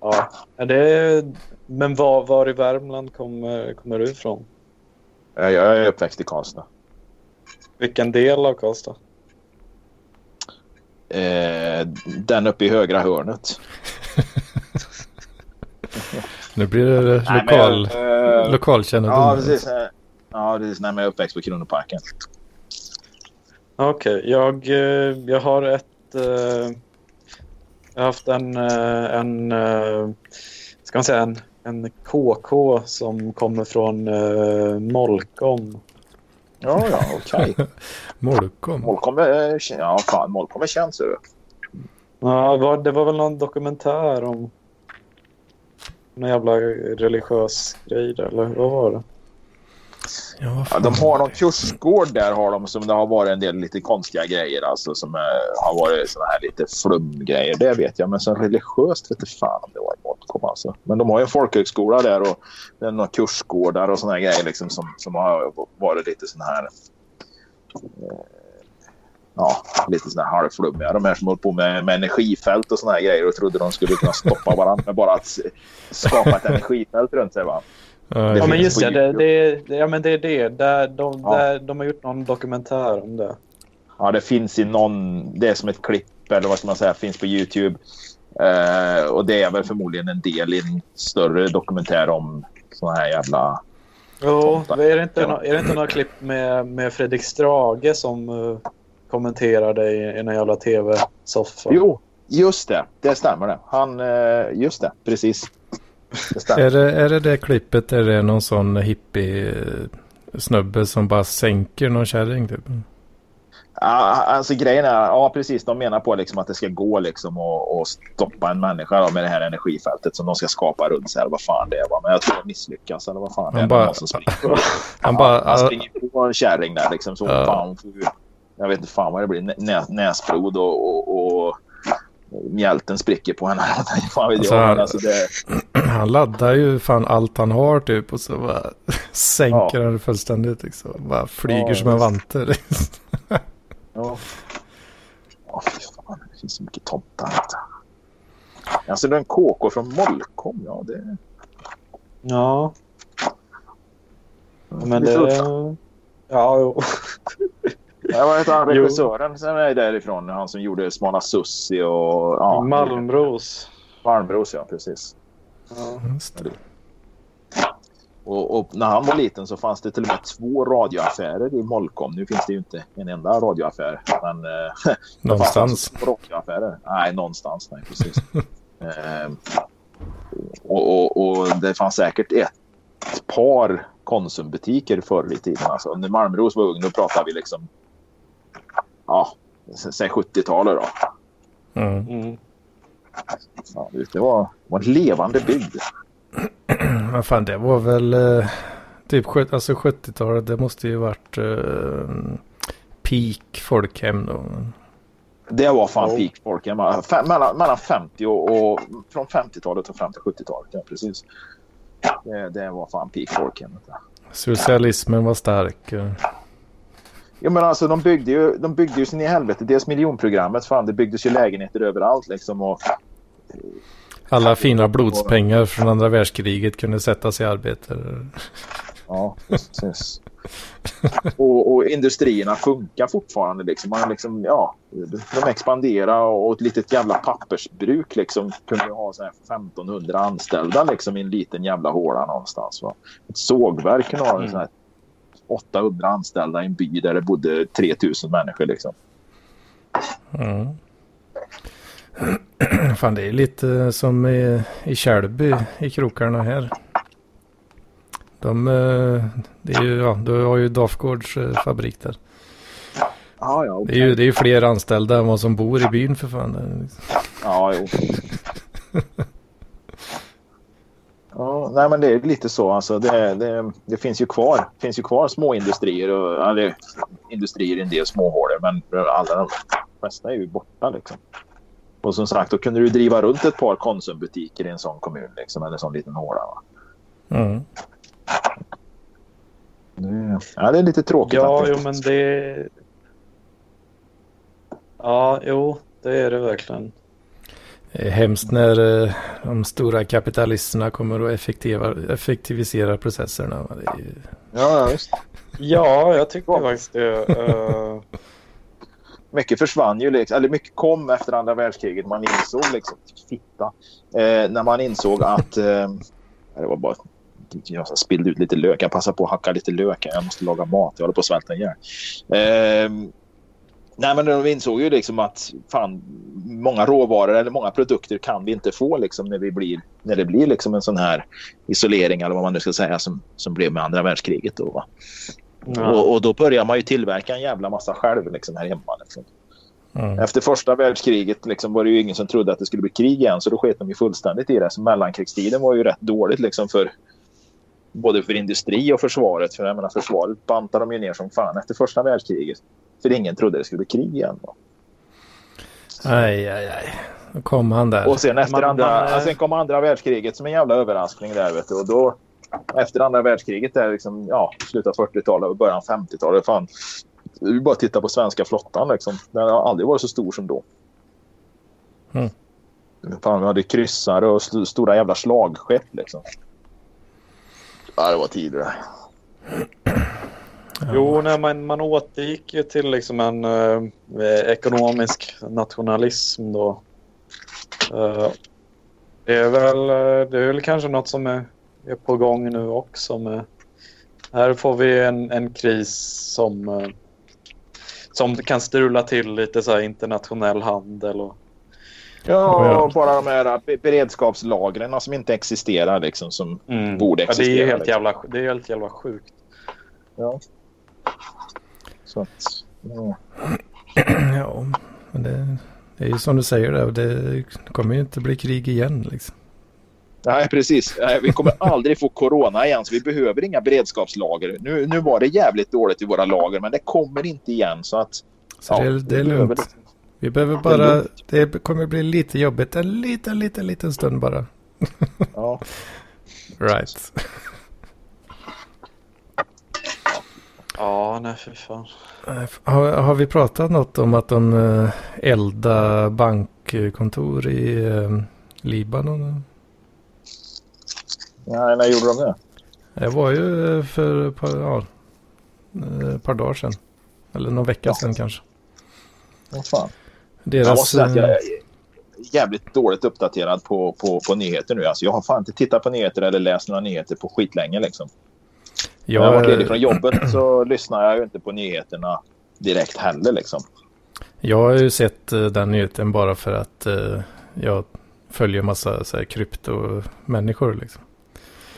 Ja, det... Men var, var i Värmland kommer, kommer du ifrån? Jag är uppväxt i Karlstad. Vilken del av Karlstad? Eh, den uppe i högra hörnet. nu blir det lokal, uh, lokalkännedom. Ja, precis. Ja, precis. Nej, men jag är uppväxt på Kronoparken. Okej, okay, jag, eh, jag har ett... Uh, jag har haft en, en ska man säga, en, en KK som kommer från Molkom. Ja, ja, okej. Okay. Molkom. Molkom är, ja, fan, Molkom är känd, ser du. Ja, det var väl någon dokumentär om någon jävla religiös grej där, eller vad var det? Ja, ja, de har någon kursgård där har de som det har varit en del lite konstiga grejer alltså som eh, har varit såna här lite flumgrejer. Det vet jag. Men så religiöst vet inte fan om det var i Molkom alltså. Men de har ju en folkhögskola där och det är några kursgårdar och såna här grejer liksom som, som har varit lite såna här eh, ja, lite sådana här halvflummiga. De här som håller på med, med energifält och sådana här grejer och trodde de skulle kunna stoppa varandra med bara att skapa ett energifält runt sig. Va? Det ja, men just det, det, det, ja, men det är det. Där de, ja. där, de har gjort någon dokumentär om det. Ja, det finns i någon... Det är som ett klipp, eller vad ska man säga, finns på YouTube. Uh, och det är väl förmodligen en del i en större dokumentär om såna här jävla... Jo, är det inte, no, är det inte några klipp med, med Fredrik Strage som uh, kommenterade i, i en jävla tv-soffa? Jo, just det. Det stämmer det. Han... Uh, just det, precis. Är det, är det det klippet där det är någon sån hippie snubbe som bara sänker någon kärring typ? Ja, alltså grejen är, ja precis, de menar på liksom att det ska gå liksom att stoppa en människa då, med det här energifältet som de ska skapa runt sig eller vad fan det är. Va? Men jag tror det misslyckas eller vad fan han det är. Bara, som springer. han, bara, han springer på en kärring där liksom. Så, uh, fan, jag vet inte fan vad det blir. Nä, näsblod och, och, och mjälten spricker på henne. fan vet alltså, jag, alltså det... Han laddar ju fan allt han har typ och så bara sänker ja. han fullständigt. Liksom. Bara flyger ja, som en vante. ja. Ja, fan, det finns så mycket tomtar. Alltså det är en KK från Molkom. Ja, det... Ja. Men det... Ja, jo. Ja, vad heter han regissören som är därifrån? Han som gjorde Smala Sussi och... Ja, Malmros. Malmros, ja precis. Ja. Och, och, när han var liten så fanns det till och med två radioaffärer i Molkom. Nu finns det ju inte en enda radioaffär. Men, eh, någonstans. Det radioaffärer. Nej, någonstans. Nej, precis. eh, och, och, och, det fanns säkert ett par Konsumbutiker förr i tiden. Alltså, när Malmros var ung då pratade vi liksom ja, säg 70-talet då. Mm. Mm. Ja, det var, var en levande bygd. Men fan, det var väl eh, typ alltså 70-talet. Det måste ju varit eh, peak folkhem då. Det var fan oh. peak folkhem. Mellan, mellan 50 och, och från 50-talet och fram till 70-talet. Ja, precis. Det, det var fan peak folkhem. Socialismen var stark. Ja, men alltså, de byggde ju, de byggde ju sin i helvete. Dels miljonprogrammet, fan det byggdes ju lägenheter överallt liksom. Och, Alla fina blodspengar från andra världskriget kunde sättas i arbete. ja, precis. och, och industrierna funkar fortfarande. Liksom. Man liksom, ja, de expanderar och ett litet jävla pappersbruk liksom, kunde ha så här 1500 anställda liksom, i en liten jävla håla någonstans. Va? Ett sågverk kunde ha så här 800 anställda i en by där det bodde 3000 människor. Liksom. Mm. Fan, det är lite som i, i Kälby i krokarna här. De, eh, det är ju, ja, du har ju Dafgårds eh, fabrik där. Ja, ja, Det är ju det är ju fler anställda än vad som bor i byn för fan. Ja, jo. Ja, nej, men det är lite så. Alltså, det, det, det finns ju kvar, finns ju kvar små industrier och eller, industrier i en del småhålor, men alla de flesta är ju borta. Liksom. Och som sagt, då kunde du driva runt ett par Konsumbutiker i en sån kommun, liksom, eller en sån liten håla. Va? Mm. Det, ja, det är lite tråkigt. Ja, faktiskt. jo men det... Ja, jo, det är det verkligen. Är hemskt när eh, de stora kapitalisterna kommer att effektiva, effektivisera processerna. ju- Ja, visst. Ja, jag tycker faktiskt det. eh, mycket försvann ju, liksom, eller mycket kom efter andra världskriget. Man insåg liksom, fitta, eh, när man insåg att eh, det var bara jag spillde ut lite lök. Jag passade på att hacka lite lök. Jag måste laga mat. Jag håller på att svälta ihjäl. Eh, nej, men de insåg ju liksom att fan, många råvaror eller många produkter kan vi inte få liksom, när, vi blir, när det blir liksom en sån här isolering eller vad man nu ska säga som, som blev med andra världskriget. Då, ja. Och, och då börjar man ju tillverka en jävla massa själv liksom, här hemma. Liksom. mm. Efter första världskriget liksom, var det ju ingen som trodde att det skulle bli krig igen så då sket de ju fullständigt i det. Så mellankrigstiden var ju rätt dåligt liksom, för både för industri och försvaret. För jag menar, försvaret bantade de ju ner som fan efter första världskriget. För ingen trodde det skulle bli krig igen. Då. Aj, aj, aj. Då kom han där. Och sen, efter Man- andra, man, eh, sen kom andra världskriget som en jävla överraskning där. Vet du. Och då, efter andra världskriget, där, liksom, ja, slutet av 40-talet och början av 50-talet. Fan, ju bara titta på svenska flottan. Liksom. Den har aldrig varit så stor som då. Mm. Fan, vi hade kryssare och st stora jävla slagskepp. Liksom. Ja, det var tidigare. Jo, nej, man, man återgick ju till liksom en eh, ekonomisk nationalism då. Eh, det, är väl, eh, det är väl kanske något som är, är på gång nu också. Med, här får vi en, en kris som, eh, som kan strula till lite så här internationell handel. Och, Ja, och bara de här be- beredskapslagren som inte existerar. Liksom, som borde ja, det, är existera. ju helt liksom. jävla, det är helt jävla sjukt. Ja. Så att, ja. Ja, men det, det är ju som du säger där. Det kommer ju inte bli krig igen liksom. Nej, precis. Nej, Vi kommer aldrig få corona igen, så vi behöver inga beredskapslager. Nu, nu var det jävligt dåligt i våra lager, men det kommer inte igen. Så att, Så det, är- det är vi behöver lugnt. Vi behöver bara, det kommer bli lite jobbigt en liten, liten, liten stund bara. Ja. Right. Ja, nej för fan. Har, har vi pratat något om att de eh, eldar bankkontor i eh, Libanon? Nej, när gjorde de det? Det var ju eh, för ett par, ja, par dagar sedan. Eller någon vecka Ja. sedan kanske. Vad fan. Deras, Jag måste säga att jag är jävligt dåligt uppdaterad på, på, på nyheter nu. Alltså, jag har fan inte tittat på nyheter eller läst några nyheter på skitlänge. Liksom. När jag varit ledig från jobbet så lyssnar jag ju inte på nyheterna direkt heller. Liksom. Jag har ju sett eh, den nyheten bara för att eh, jag följer massa så här, kryptomänniskor. Liksom.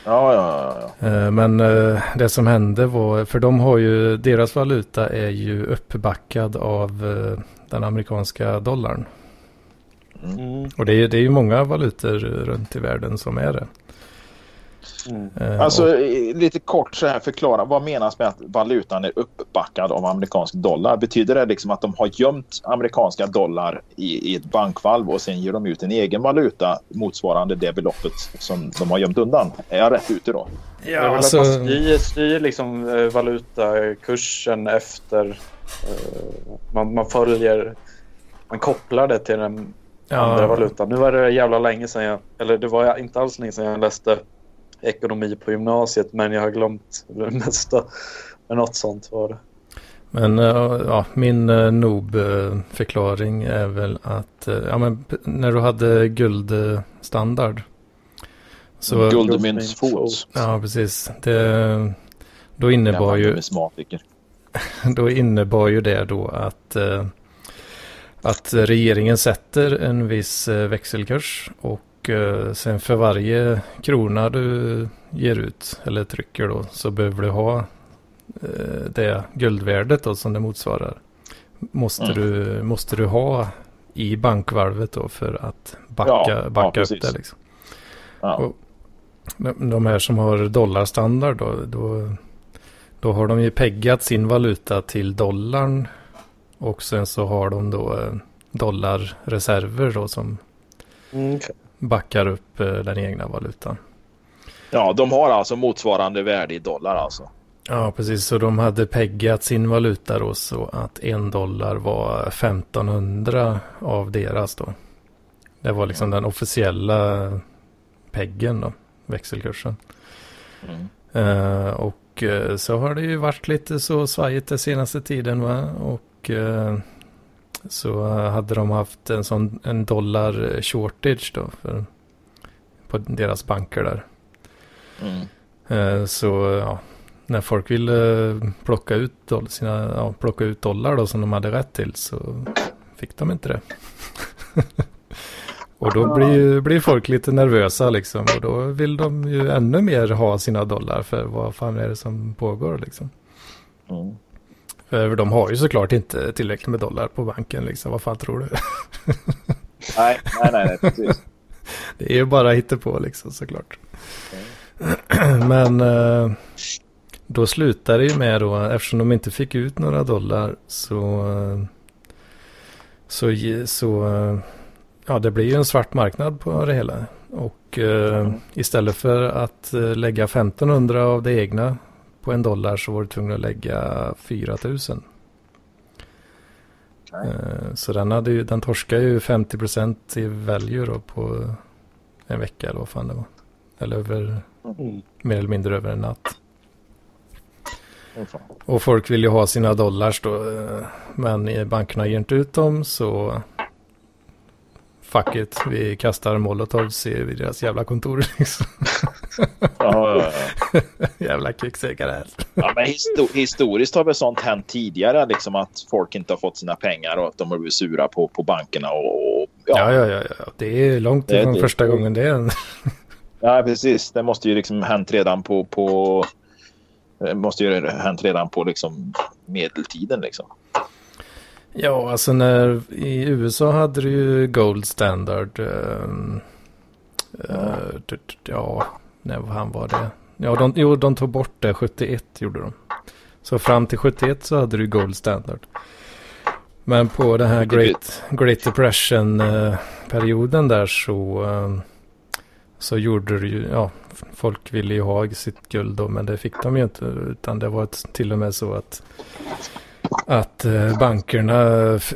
Ja, ja, ja. Eh, men eh, det som hände var, för de har ju, deras valuta är ju uppbackad av eh, den amerikanska dollarn. Mm. Och det är, det är ju många valutor runt i världen som är det. Mm. Alltså och, eh, lite kort så här förklara. Vad menas med att valutan är uppbackad av amerikansk dollar? Betyder det liksom att de har gömt amerikanska dollar i, i ett bankvalv och sen ger de ut en egen valuta motsvarande det beloppet som de har gömt undan? Är jag rätt ute då? ja, alltså, man styr, styr liksom eh, valutakursen efter... eh, man, man följer... Man kopplar det till den andra ja, valutan. Nu var det jävla länge sedan jag... Eller det var inte alls länge sedan jag läste ekonomi på gymnasiet men jag har glömt det mesta. Men något sånt var det. Men eh, ja, min uh, noob-förklaring är väl att eh, ja, men, när du hade guldstandard. Så, Guldmyntsfot. ja, precis. Det, då, innebar ju, då innebar ju det då att, eh, att regeringen sätter en viss eh, växelkurs och eh, sen för varje krona du ger ut eller trycker då så behöver du ha eh, det guldvärdet då som det motsvarar. Måste, Mm. du, måste du ha i bankvalvet då för att backa, Ja, ja, backa upp precis. det liksom. Ja. Och- De de här som har dollarstandard då, då, då har de ju peggat sin valuta till dollarn. Och sen så har de då eh, dollarreserver då som Mm, backar upp eh, den egna valutan. ja, de har alltså motsvarande värde i dollar alltså. Ja, precis. Så de hade peggat sin valuta då så att en dollar var 1500 av deras då. Det var liksom den officiella peggen då, växelkursen. Mm. Eh, och eh, så har det ju varit lite så svajigt den senaste tiden va. Och eh, så hade de haft en sån en dollar shortage då för, på deras banker där. Mm. Eh, så ja, när folk ville plocka ut, sina, ja, plocka ut dollar då som de hade rätt till så fick de inte det. och då blir, blir folk lite nervösa liksom och då vill de ju ännu mer ha sina dollar för vad fan är det som pågår liksom. Mm. För de har ju såklart inte tillräckligt med dollar på banken liksom, vad fan tror du? Nej, nej, nej, nej, precis. Det är ju bara på liksom såklart. Men eh, då slutar det ju med då, eftersom de inte fick ut några dollar så, eh, så, så eh, ja det blir ju en svart marknad på det hela. Och eh, istället för att lägga 1500 av det egna på en dollar så var du tvungen att lägga 4000. Nej. Eh, Så den, hade ju, den torskade ju 50% i value då på en vecka eller vad fan det var. Eller över, Mm. mer eller mindre över en natt. Och folk vill ju ha sina dollars då. eh, Men bankerna ger inte ut dem så fuck it. Vi kastar molotovs i deras jävla kontor. Liksom. Ja, ja, ja. jävla här. Ja, men histo- historiskt har väl sånt hänt tidigare, liksom att folk inte har fått sina pengar och att de har blivit sura på, på bankerna. Och, och, Ja, ja, ja, ja. Det är långt Det- ifrån det- första gången det är. Ja, precis. Det måste ju liksom hänt redan på... på det måste ju hänt redan på liksom medeltiden. Liksom. Ja, alltså när i USA hade du ju Gold Standard. eh, t- t- ja, när han var det? Ja, de, jo, de tog bort det 71 gjorde de. Så fram till 71 så hade du Gold Standard. Men på den här Great, Great Depression-perioden där så, så gjorde det ju, ja, folk ville ju ha sitt guld då, men det fick de ju inte. Utan det var till och med så att att eh, bankerna,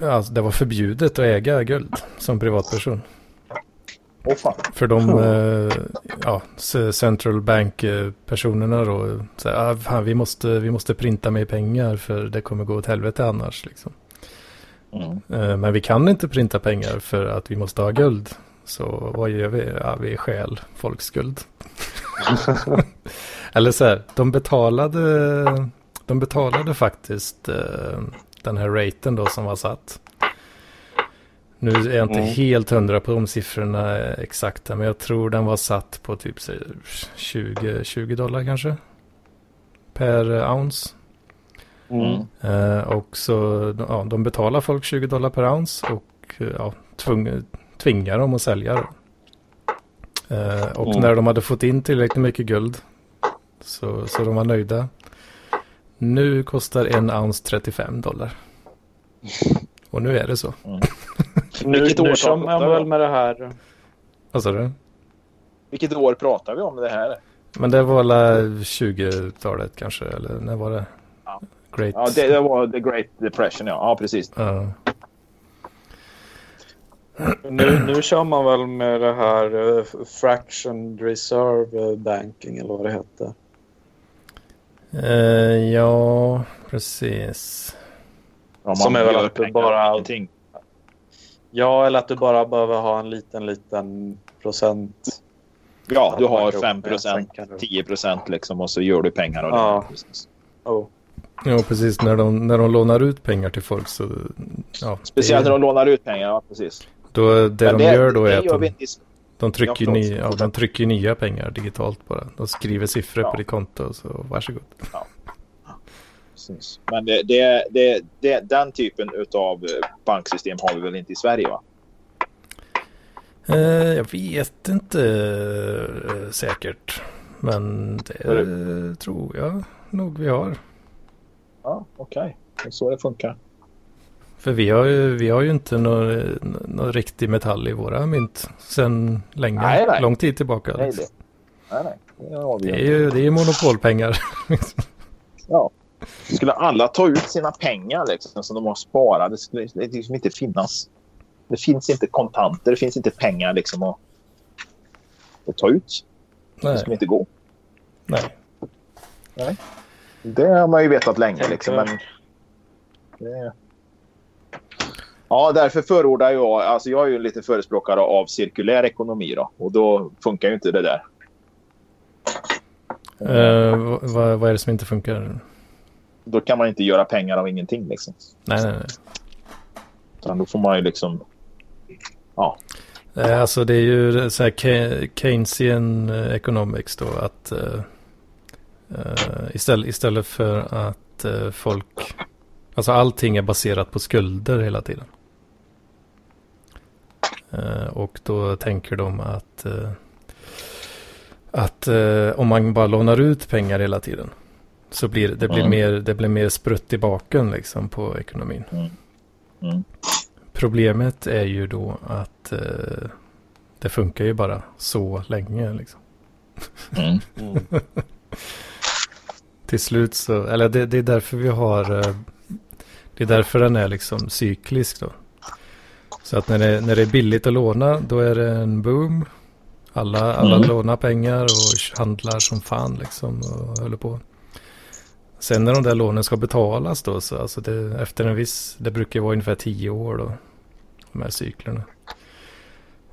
alltså det var förbjudet att äga guld som privatperson. Fan. För de eh, ja, c- central bank-personerna då, så här, ah, fan, vi, måste, vi måste printa mer pengar för det kommer gå åt helvete annars. Liksom. Mm. Eh, men vi kan inte printa pengar för att vi måste ha guld. Så vad gör vi? Ja, vi stjäl folks guld. Eller så här, de betalade, de betalade faktiskt eh, den här raten då som var satt. Nu är jag inte Mm. helt hundra på de siffrorna exakta, men jag tror den var satt på typ säg, 20, 20 dollar kanske. Per eh, ounce. Mm. Eh, och så ja, de betalar folk 20 dollar per ounce och eh, ja, tvung, tvingar dem att sälja. Då. Eh, och Mm. när de hade fått in tillräckligt mycket guld så, så de var nöjda. Nu kostar en ounce 35 dollar. Och nu är det så. Nu, Vilket nu årtal kör man pratar vi väl om? med det här. Vad sa du? Vilket år pratar vi om det här? Men det var alla 20-talet kanske, eller när var det? Ja. Great. Ja, det, det var the Great Depression, ja. Ja, precis. Ja. Nu, nu kör man väl med det här uh, fractioned reserve banking eller vad det heter. Eh, ja, precis. Ja, man Som är väl att du bara- ingenting. Ja, eller att du bara behöver ha en liten, liten procent. Ja, du har Jo, 5 ja, sen kan du- 10 liksom och så gör du pengar av det. Ja. Precis. Oh. Ja, precis. När de, när de lånar ut pengar till folk så... Ja, Speciellt det, när de lånar ut pengar, ja precis. då, det Men de gör då det är att gör vi de, de, trycker Ja, förlåt. ja, de trycker nya pengar digitalt bara. De skriver siffror Ja. på ditt konto och så varsågod. Precis. Men det, det, det, det, den typen av banksystem har vi väl inte i Sverige va? Eh, jag vet inte eh, säkert. Men det tror jag nog vi har. Ja, okej. Det är så det funkar. För vi har ju, vi har ju inte någon, någon riktig metall i våra mynt sedan länge. Nej, nej. Lång tid tillbaka. Nej, liksom. det. Nej, nej. Det Det är ju det är monopolpengar. Ja. Skulle alla ta ut sina pengar liksom, som de har sparat, det skulle det liksom inte finnas. Det finns inte kontanter, det finns inte pengar liksom att, att ta ut. Det nej, skulle inte gå. nej. Det har man ju vetat länge. Liksom, men det... Ja, därför förordar jag... Alltså jag är ju lite förespråkare av cirkulär ekonomi. Då, och då funkar ju inte det där. Eh, vad, vad är det som inte funkar? Då kan man inte göra pengar av ingenting. Liksom. Nej, nej, nej. Utan då får man ju liksom... Ja, Eh, Alltså det är ju så här Ke- Keynesian eh, economics då att eh, istället, istället för att folk, alltså allting är baserat på skulder hela tiden. Eh, och då tänker de att, eh, att eh, om man bara lånar ut pengar hela tiden så blir det blir Mm. mer, det blir mer sprutt i baken liksom på ekonomin. Mm. Problemet är ju då att eh, det funkar ju bara så länge. Liksom. Mm. Mm. Till slut så, eller det, det är därför vi har, det är därför den är liksom cyklisk då. Så att när det, när det är billigt att låna då är det en boom. Alla, alla Mm. lånar pengar och handlar som fan liksom och håller på. Sen när de där lånen ska betalas då så alltså det, efter en viss, det brukar vara ungefär tio år då. De här cyklerna.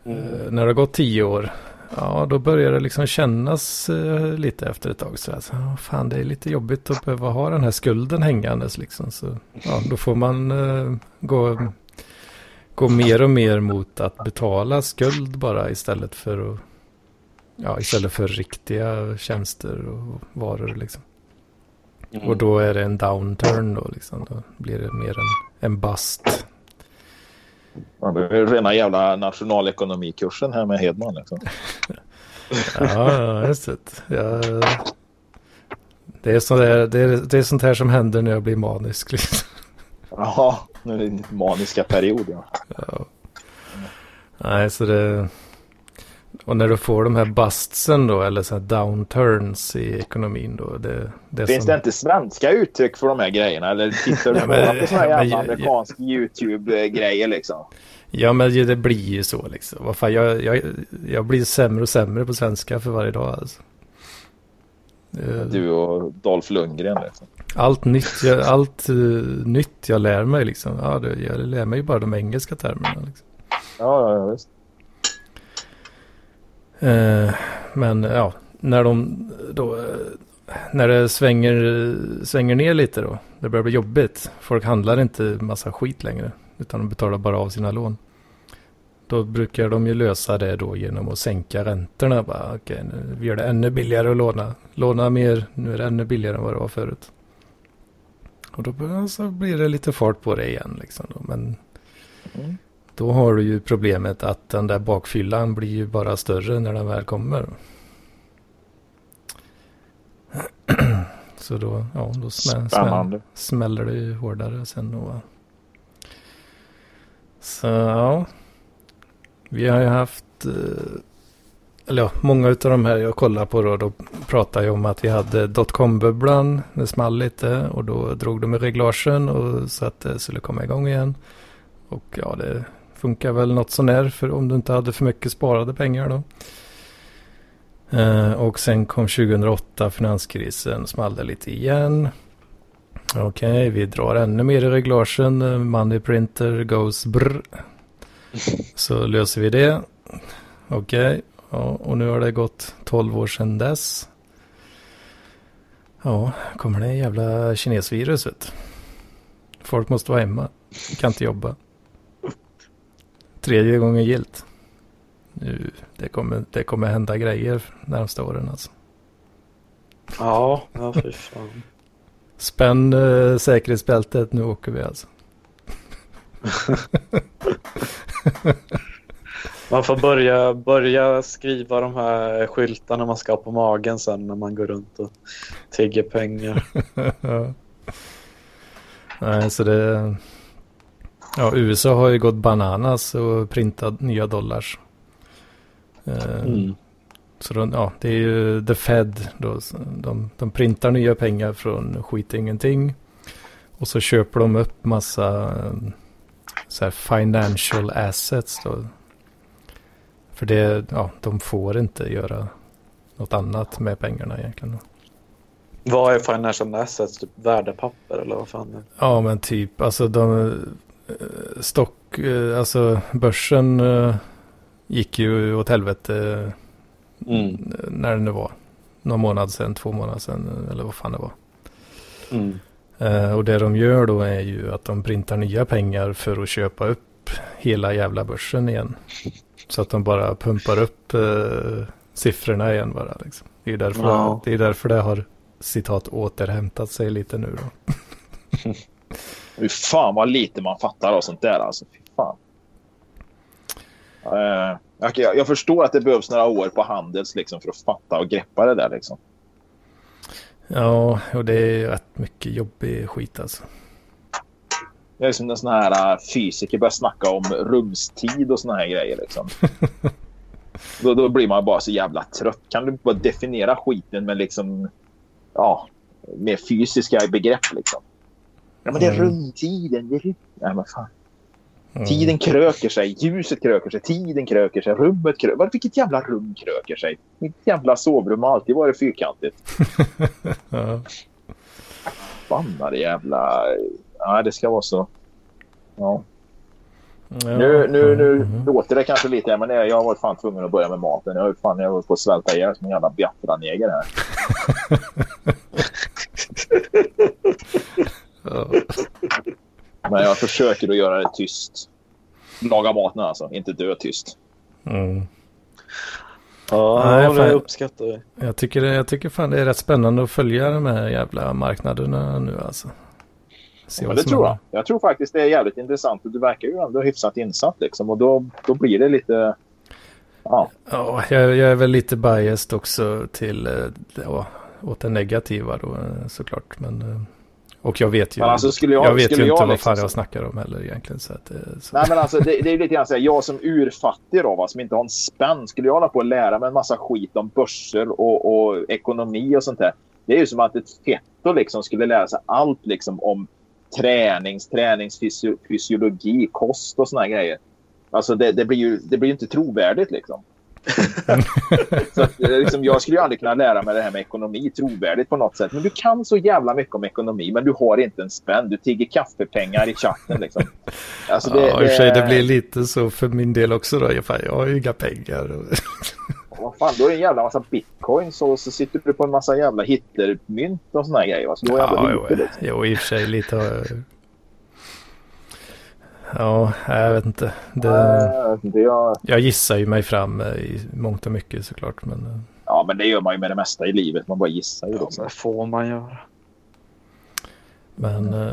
Mm. Eh, när det har gått tio år, ja då börjar det liksom kännas eh, lite efter ett tag. Så alltså, ja, fan det är lite jobbigt att behöva ha den här skulden hängandes liksom. Så ja, då får man eh, gå, gå mer och mer mot att betala skuld bara istället för att Ja, istället för riktiga tjänster och varor liksom. Mm. Och då är det en downturn då liksom. Då blir det mer en, en bust. Ja, det är rena jävla nationalekonomikursen här med Hedman. Liksom. Ja, just det. Ja, det, är sånt där, det, är, det är sånt här som händer när jag blir manisk. Liksom. Ja, din maniska period. Ja. Nej, så det... Och när du får de här bustsen då, eller så här downturns i ekonomin då. Det, det Finns som, det inte svenska uttryck för de här grejerna? Eller tittar du Ja, men- på såna här jävla amerikanska YouTube-grejer liksom? Ja, men det blir ju så liksom. Vad fan, jag, jag, jag blir sämre och sämre på svenska för varje dag alltså. Eh, Du och Dolph Lundgren. Liksom. Allt nytt, jag, allt eh, nytt jag lär mig liksom. Ja, det, jag lär mig ju bara de engelska termerna. Liksom. Ja, ja, visst. Eh, men ja, när de då, eh, när det svänger, svänger ner lite då. Det börjar bli jobbigt. Folk handlar inte massa skit längre. Utan de betalar bara av sina lån. Då brukar de ju lösa det då genom att sänka räntorna. Bara, okej, nu vi gör det ännu billigare att låna. Låna mer, nu är det ännu billigare än vad det var förut. Och då börjar- så blir det lite fart på det igen. Liksom då. Men Mm. Då har du ju problemet att den där bakfyllan blir ju bara större när den väl kommer. Så då, ja, då smäll, smäll, smäller det ju hårdare sen då. Så ja, vi har ju haft, eh, eller ja, många av de här jag kollar på då, då pratar jag om att vi hade dotcom-bubblan, det small lite och då drog de i reglagen och så att det skulle komma igång igen. Och ja, det funkar väl något sånär för om du inte hade för mycket sparade pengar då. Eh, och sen kom 2008 finanskrisen, small det lite igen. Okej, okay, vi drar ännu mer i reglagen. Eh, money printer goes brr. Så löser vi det. Okej, okay. ja, och nu har det gått 12 år sedan dess. Ja, kommer det jävla kinesviruset. Folk måste vara hemma, kan inte jobba. Tredje gången gilt. Nu, det, kommer, det kommer hända grejer närmsta åren alltså. Ja, ja fy fan. Spänn äh, säkerhetsbältet, nu åker vi alltså. man får börja, börja skriva de här skyltarna man ska ha på magen sen när man går runt och tigger pengar. Nej, så det... Ja, USA har ju gått bananas och printat nya dollars. Eh, mm. Så de, ja, det är ju The Fed. Då, de, de printar nya pengar från skit ingenting. Och så köper de upp massa eh, så här financial assets. Då. För det, ja, de får inte göra något annat med pengarna egentligen. Vad är financial assets? Typ värdepapper eller vad fan? Ja, men typ alltså de eh, stock, alltså börsen gick ju åt helvete mm. när det nu var. Någon månad sedan, två månader sedan eller vad fan det var. Mm. Uh, och det de gör då är ju att de printar nya pengar för att köpa upp hela jävla börsen igen. Så att de bara pumpar upp uh, siffrorna igen bara. Liksom. Det, är därför, wow. det är därför det har citat återhämtat sig lite nu då. Fy fan vad lite man fattar av sånt där alltså. Fy fan. Uh, jag, jag, förstår att det behövs några år på Handels liksom, för att fatta och greppa det där. Liksom. Ja, och det är rätt mycket jobbig skit alltså. Jag är som en sån här uh, fysiker börjar snacka om rumstid och såna här grejer. Liksom. då, då blir man bara så jävla trött. Kan du bara definiera skiten med liksom, ja, med fysiska begrepp liksom? Ja, men det är mm. rumtiden. Det är... Nej, men fan. Mm. Tiden kröker sig, ljuset kröker sig, tiden kröker sig, rummet kröker sig. Vilket jävla rum kröker sig? Mitt jävla sovrum har alltid varit fyrkantigt. ja. Förbannade jävla... Ja, det ska vara så. Ja. Ja. Nu, nu, nu mm. låter det kanske lite, men jag har varit fan tvungen att börja med maten. Jag har fan jag på att svälta ihjäl som en jävla Biafra-neger här. ja. Men jag försöker att göra det tyst. Laga maten alltså, inte dö tyst. Mm. Ja, Nej, det uppskattar jag. Jag tycker, jag tycker fan det är rätt spännande att följa de här jävla marknaderna nu alltså. ja, det tror jag. Jag tror faktiskt det är jävligt intressant. Du verkar ju ändå hyfsat insatt liksom. Och då, då blir det lite... Ja, ja jag, jag är väl lite biased också till eh, ja, åt det negativa då eh, såklart. Men eh, och jag vet ju, alltså, jag, jag, vet ju inte vad fan jag snackar om heller egentligen. Så att, så. Nej, men alltså, det, det är lite grann så här, jag som urfattig då, va, som inte har en spänn, skulle jag hålla på att lära mig en massa skit om börser och, och ekonomi och sånt där. Det är ju som att ett fetto liksom skulle lära sig allt liksom om tränings, träningsfysiologi, kost och såna här grejer. Alltså det, det, blir ju det blir inte trovärdigt liksom. så att, eh, liksom, jag skulle ju aldrig kunna lära mig det här med ekonomi trovärdigt på något sätt. Men du kan så jävla mycket om ekonomi, men du har inte en spänn. Du tigger kaffepengar i chatten. Liksom. Alltså, det, ja, i och för sig, det blir lite så för min del också. Då. Jag, har ju inga pengar. Vad fan, då är det en jävla massa bitcoins och så sitter du på en massa jävla hitlermynt och såna här grejer. Så då är ja, jo, jo, i och för sig lite Ja, jag vet inte. Det, det jag... jag gissar ju mig fram i mångt och mycket såklart. Men... Eh. Ja, men det gör man ju med det mesta i livet. Man bara gissar ju. Ja, det får man göra. Men uh,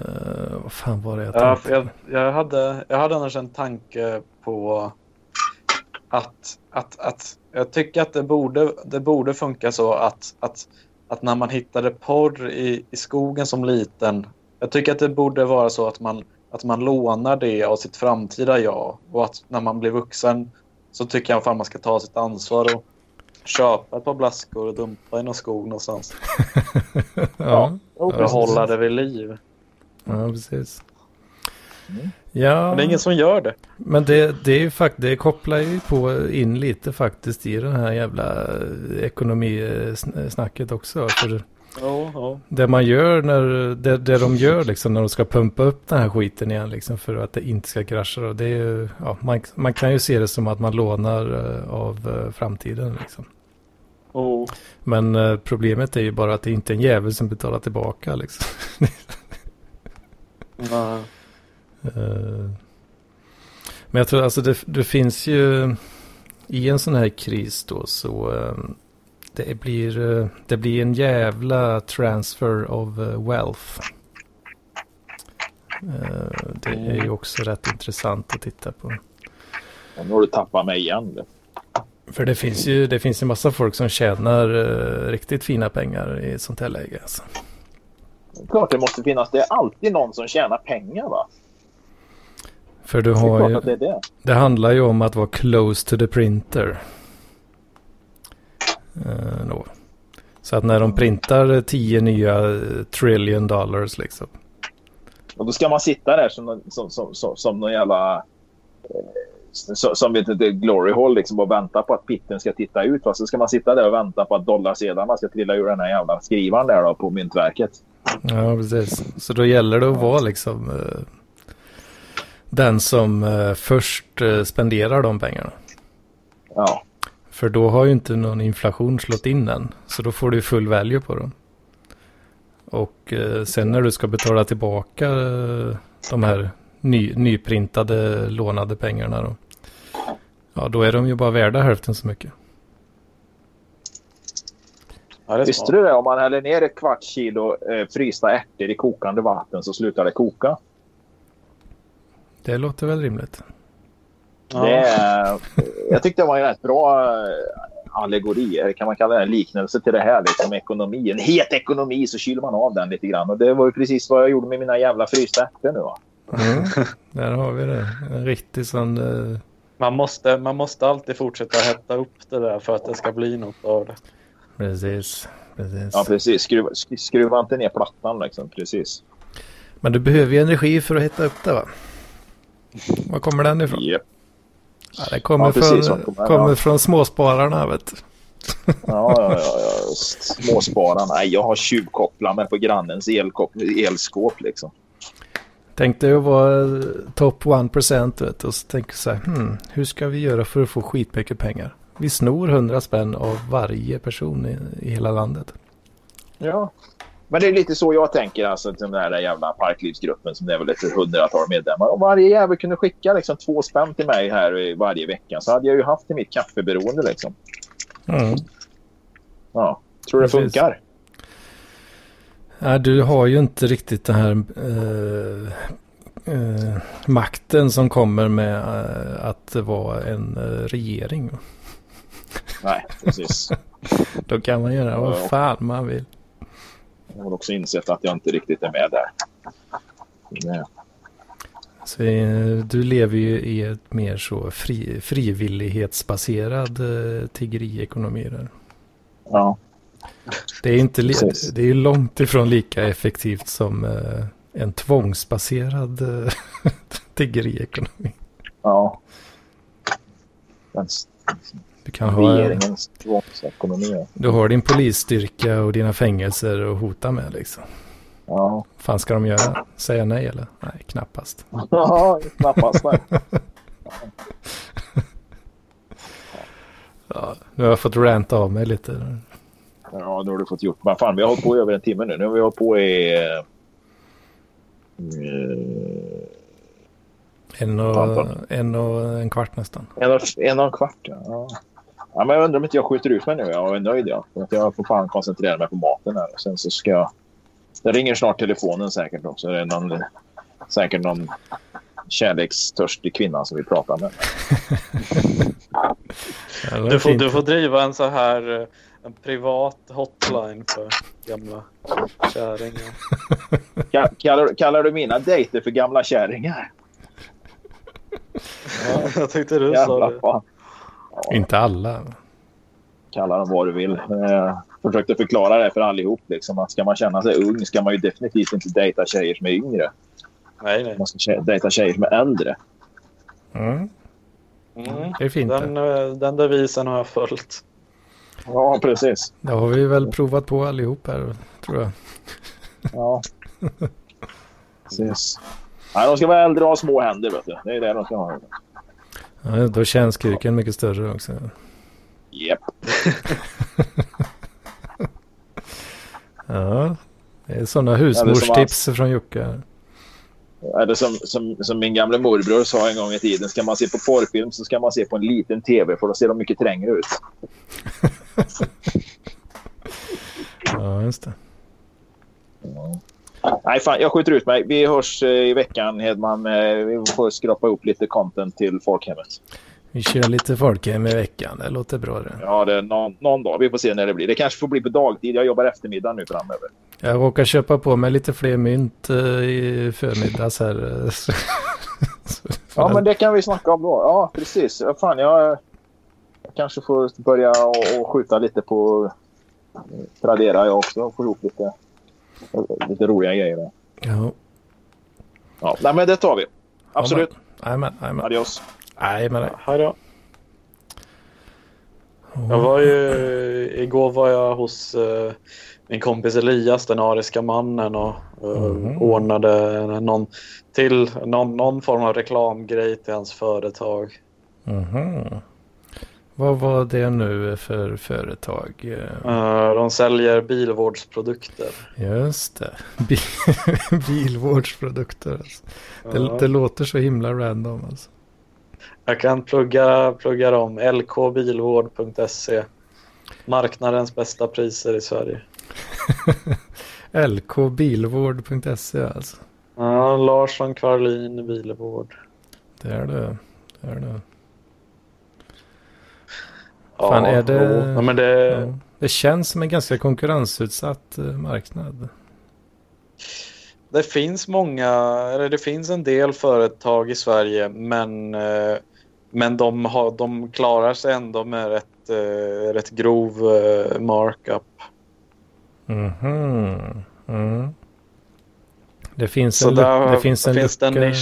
vad fan var det jag Ja, tänkte? för jag, jag, hade, jag hade annars en tanke på att, att, att jag tycker att det borde, det borde funka så att, att, att när man hittade porr i, i skogen som liten. Jag tycker att det borde vara så att man, att man lånar det av sitt framtida jag. Och att när man blir vuxen så tycker jag att man ska ta sitt ansvar och köpa ett par blaskor och dumpa i någon skog någonstans. ja, Ja, Behålla det vid liv. ja, precis. Mm. Ja, Men det är ingen som gör det. men det, det är ju fakt det kopplar ju på in lite faktiskt i den här jävla ekonomisnacket också. För Ja, ja. det man gör när, det, det de gör liksom när de ska pumpa upp den här skiten igen liksom för att det inte ska krascha. Och det är ju, ja, man, man kan ju se det som att man lånar eh, av eh, framtiden liksom. Oh. Men eh, problemet är ju bara att det inte är en jävel som betalar tillbaka liksom. Eh, Men jag tror alltså det, det finns ju i en sån här kris då så det blir, eh, det blir en jävla transfer of eh, wealth. Eh, Det är ju också rätt intressant att titta på. Nu har du tappat mig igen. För det finns ju det finns ju massa folk som tjänar riktigt fina pengar i ett sånt här läge. Alltså. Klart det måste finnas. Det är alltid någon som tjänar pengar va? För du Det har klart ju, det det. det handlar ju om att vara close to the printer. Eh, då. Så att när de printar 10 nya eh, trillion dollars liksom. Och då ska man sitta där som, som, som, som, som någon jävla... Eh, som, som vet inte, glory hole liksom och vänta på att pitten ska titta ut. Va? Så ska man sitta där och vänta på att dollarsedlarna ska trilla ur den här jävla skrivaren där då på myntverket. Ja, precis. Så då gäller det att vara liksom eh, den som eh, först eh, spenderar de pengarna. Ja, För då har ju inte någon inflation slått in än. Så då får du full value på dem. Och eh, sen när du ska betala tillbaka eh, de här ny, nyprintade lånade pengarna då. Ja, då är de ju bara värda hälften så mycket. Ja, visste du det? Om man häller ner ett kvarts kilo eh, frysta ärtor i kokande vatten så slutar det koka. Det låter väl rimligt. Ja. Det jag tyckte det var en rätt bra eh, allegori, kan man kalla det en liknelse till det här liksom ekonomi. En het ekonomi så kyler man av den lite grann. Och det var ju precis vad jag gjorde med mina jävla frysta ärtor nu va. Mm. Där har vi det. En riktig sån... Eh, Man, måste, man måste alltid fortsätta hetta upp det där för att det ska bli något av det. precis. precis. Ja precis, skruva, sk- skruva inte ner plattan liksom. Precis. Men du behöver ju energi för att hitta upp det va? Var kommer den ifrån? Yep. Ja, det kommer, Ja, precis, från, kommer- kommer ja. från småspararna vet du. Ja, ja, ja. Småspararna. Nej, jag har tjuvkopplat mig på grannens elskåp liksom. Tänk dig att vara eh, top 1% vet och så tänker så här, hmm, hur ska vi göra för att få skitmycket pengar? Vi snor 100 spänn av varje person i, i hela landet. Ja. Men det är lite så jag tänker alltså till den där jävla parklivsgruppen som det är väl ett hundratal medlemmar. Om varje jävel kunde skicka liksom två spänn till mig här varje vecka så hade jag ju haft i mitt kaffeberoende liksom. Mm. Ja. Tror du det Precis. funkar? Ja, du har ju inte riktigt den här eh, eh, makten som kommer med eh, att vara en eh, regering. Nej, precis. Då kan man göra vad fan man vill. Jag har också insett att jag inte riktigt är med där. Nej. Så eh, du lever ju i ett mer så fri, frivillighetsbaserad eh, tiggeriekonomi där. Ja. Det är, inte Precis. det är långt ifrån lika effektivt som eh, en tvångsbaserad tiggeriekonomi. ja. Den Du kan ha, regeringens tvångsekonomi. du har din polisstyrka och dina fängelser att hota med liksom. Ja. fan ska de göra? Säga nej eller? Nej, knappast. Ja, knappast. Nej. Ja, nu har jag fått ranta av mig lite. Ja, det har du fått gjort. Men fan, vi har hållit på i över en timme nu. Nu har vi hållit på i... eh, En och, en och en kvart nästan. En och, en och en kvart, ja. Ja. Men jag undrar om inte jag skjuter ut mig nu. Jag är nöjd, ja. För att jag får fan koncentrera mig på maten här. Sen så ska jag Det ringer snart telefonen säkert också. Det är någon, säkert någon kärlekstörstig kvinna som vi pratar med. du, får, du får driva en så här eh, en privat hotline för gamla kärringar. Kallar, kallar du mina dejter för gamla kärringar? Ja, jag tyckte du sa det. Ja. Inte alla. Kalla dem vad du vill. Jag försökte förklara det för allihop. Liksom, att ska man känna sig ung ska man ju definitivt inte dejta tjejer som är yngre. Nej, nej. Man ska dejta tjejer som är äldre. Mm. Mm. Det är fint. Den, eh, den devisen har jag följt. Ja, precis. Det har vi väl provat på allihop här, tror jag. Ja. precis. Nej, de ska vara äldre och ha små händer, vet du. Det är det de ska ha. Ja, då känns kuken mycket större också. Japp. ja, det är sådana husmorstips från Jocke. Eller som, som, som min gamla morbror sa en gång i tiden. Ska man se på porrfilm så ska man se på en liten tv för då ser de mycket trängre ut. ja, just det. Ja. Nej, fan, jag skjuter ut mig. Vi hörs eh, i veckan, Hedman. Eh, vi får skrapa upp lite content till folkhemmet. Vi kör lite folkhem i veckan. Det låter bra det. Ja, det är någon, någon dag. Vi får se när det blir. Det kanske får bli på dagtid. Jag jobbar eftermiddag nu framöver. Jag råkar köpa på mig lite fler mynt uh, i förmiddags här. ja, men det kan vi snacka om då. Ja, precis. Fan, jag, jag kanske får börja och, och skjuta lite på Tradera jag också. Få ihop lite, lite roliga grejer där. Ja. Ja, nej, men det tar vi. Absolut. Jajamän, jajamän. Adios. Men... Hej då. Jag var ju, igår var jag hos uh, min kompis Elias, den ariska mannen och uh, mm. ordnade någon, till, någon, någon form av reklamgrej till hans företag. Mm. Vad var det nu för företag? Uh, de säljer bilvårdsprodukter. Just det. bilvårdsprodukter. Alltså. Det, det, låter så himla random. Alltså. Jag kan plugga, plugga dem. lkbilvård.se. Marknadens bästa priser i Sverige. lkbilvård.se alltså. Ja, Larsson Kvarlin Bilvård. Det är det. Det är det. Ja, Fan, är det, ja, men det... Ja, det känns som en ganska konkurrensutsatt eh, marknad. Det finns många, eller det finns en del företag i Sverige men eh, men de, har, de klarar sig ändå med rätt, eh, rätt grov markup. Mm -hmm. mm. Det finns en, där, det finns en finns lucka, en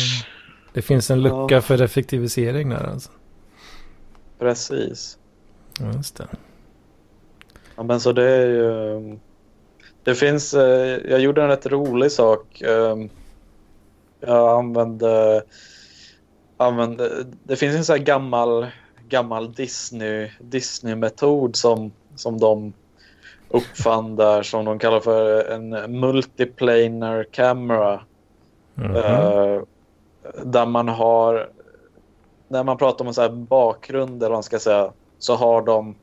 det finns en lucka ja. för effektivisering där alltså. Precis. Just det. Ja, men så det är ju... Det finns... Eh, jag gjorde en rätt rolig sak. Eh, jag använde använde, det finns en sån här gammal, gammal Disney, Disney-metod som, som de uppfann där som de kallar för en multiplanar camera. Mm -hmm. där man har, när man pratar om så här bakgrund eller vad man ska säga, så har de,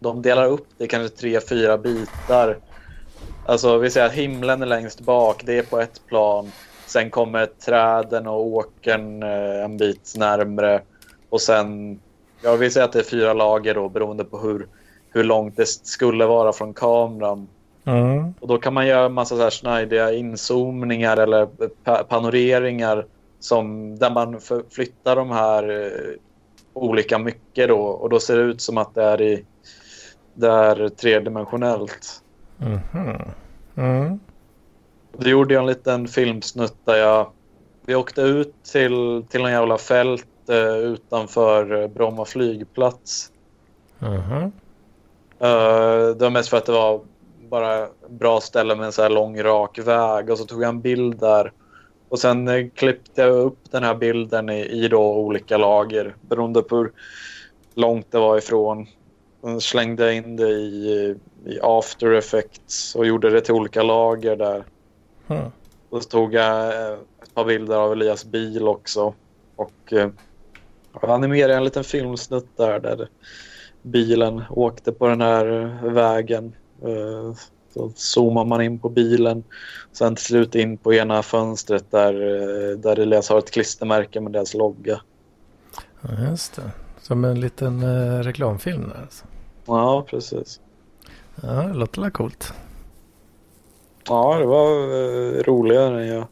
de delar upp det kanske tre, fyra bitar. Alltså vi säger att himlen är längst bak, det är på ett plan. Sen kommer träden och åkern eh, en bit närmre. Och sen, jag vill säga att det är fyra lager då beroende på hur, hur långt det skulle vara från kameran. Mm. Och då kan man göra en massa så här snajdiga inzoomningar eller pa panoreringar som, där man flyttar de här eh, olika mycket då. Och då ser det ut som att det är, i, det är tredimensionellt. Mm. Mm. Då gjorde jag en liten filmsnutt där jag... Vi åkte ut till, till en jävla fält eh, utanför eh, Bromma flygplats. Uh -huh. uh, det var mest för att det var bara bra ställe med en så här lång rak väg. Och så tog jag en bild där. Och sen eh, klippte jag upp den här bilden i, i då olika lager beroende på hur långt det var ifrån. Sen slängde jag in det i, i after effects och gjorde det till olika lager där. Mm. Så tog jag eh, ett par bilder av Elias bil också. Och eh, animerade en liten filmsnutt där, där bilen åkte på den här vägen. Eh, Så zoomar man in på bilen. Sen till slut in på ena fönstret där, eh, där Elias har ett klistermärke med deras logga. Ja, just det. Som en liten eh, reklamfilm där alltså. Ja, precis. Ja, det låter väl coolt. Ja, det var eh, roligare. Jag,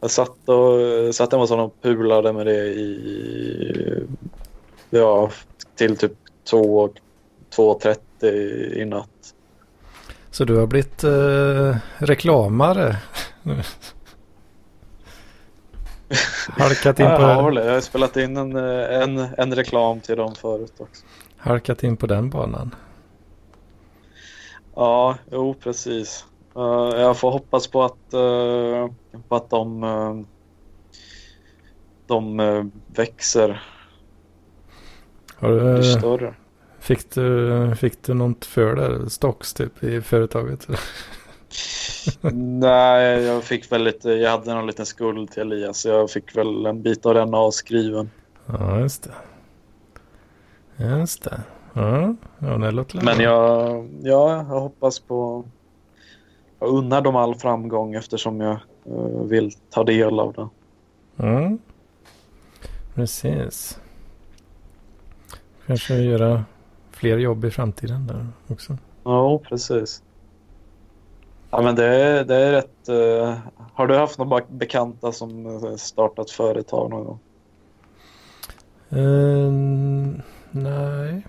jag satt, och, jag satt hemma honom och pulade med det i... Ja, till typ 2.30 i natt. Så du har blivit eh, reklamare? halkat in Ja, på, det. Jag har spelat in en, eh, en, en reklam till dem förut också. halkat in på den banan. Ja, jo precis. Eh, jag får hoppas på att, eh, på att de, eh, de växer, Har du, blir större. Fick, du, fick du något för det? Stocks typ i företaget? Nej, jag fick väl lite, jag hade någon liten skuld till Elias. Så jag fick väl en bit av den avskriven. Ja, just det. Just det. Ja, ja det låter Men jag, ja, jag hoppas på... Jag unnar dem all framgång eftersom jag eh, vill ta del av den. Ja. Precis. Kanske göra fler jobb i framtiden där också. Ja, precis. Ja, men det, är- det är rätt... eh, har du haft några bekanta som eh, startat företag någon gång? Ehm, nej,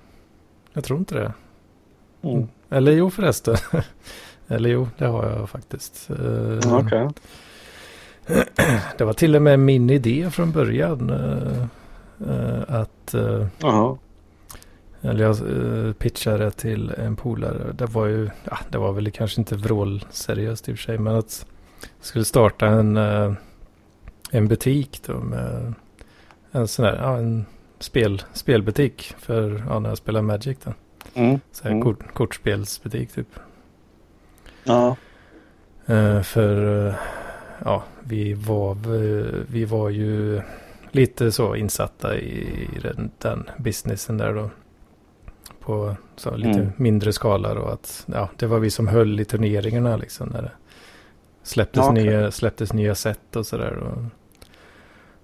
jag tror inte det. Mm. Eller jo förresten. Eller jo, det har jag faktiskt. Ehm, Okej. Det var till och med min idé från början. eh, att, Jaha. Eller jag eh, pitchade till en polare. Det var ju, ja, det var väl kanske inte vrålseriöst i och för sig. Men att jag skulle starta en, eh, en butik då med en sån där, ja, en spel, spelbutik för ja, när jag spelar Magic då. Mm. Så här Mm. kort, kortspelsbutik typ. Ja. Eh, för ja, vi var, vi var ju lite så insatta i den, den businessen där då. På så lite Mm. mindre skala då. Att, ja, det var vi som höll i turneringarna liksom. När det släpptes, Ja, nya, släpptes nya set och sådär. Och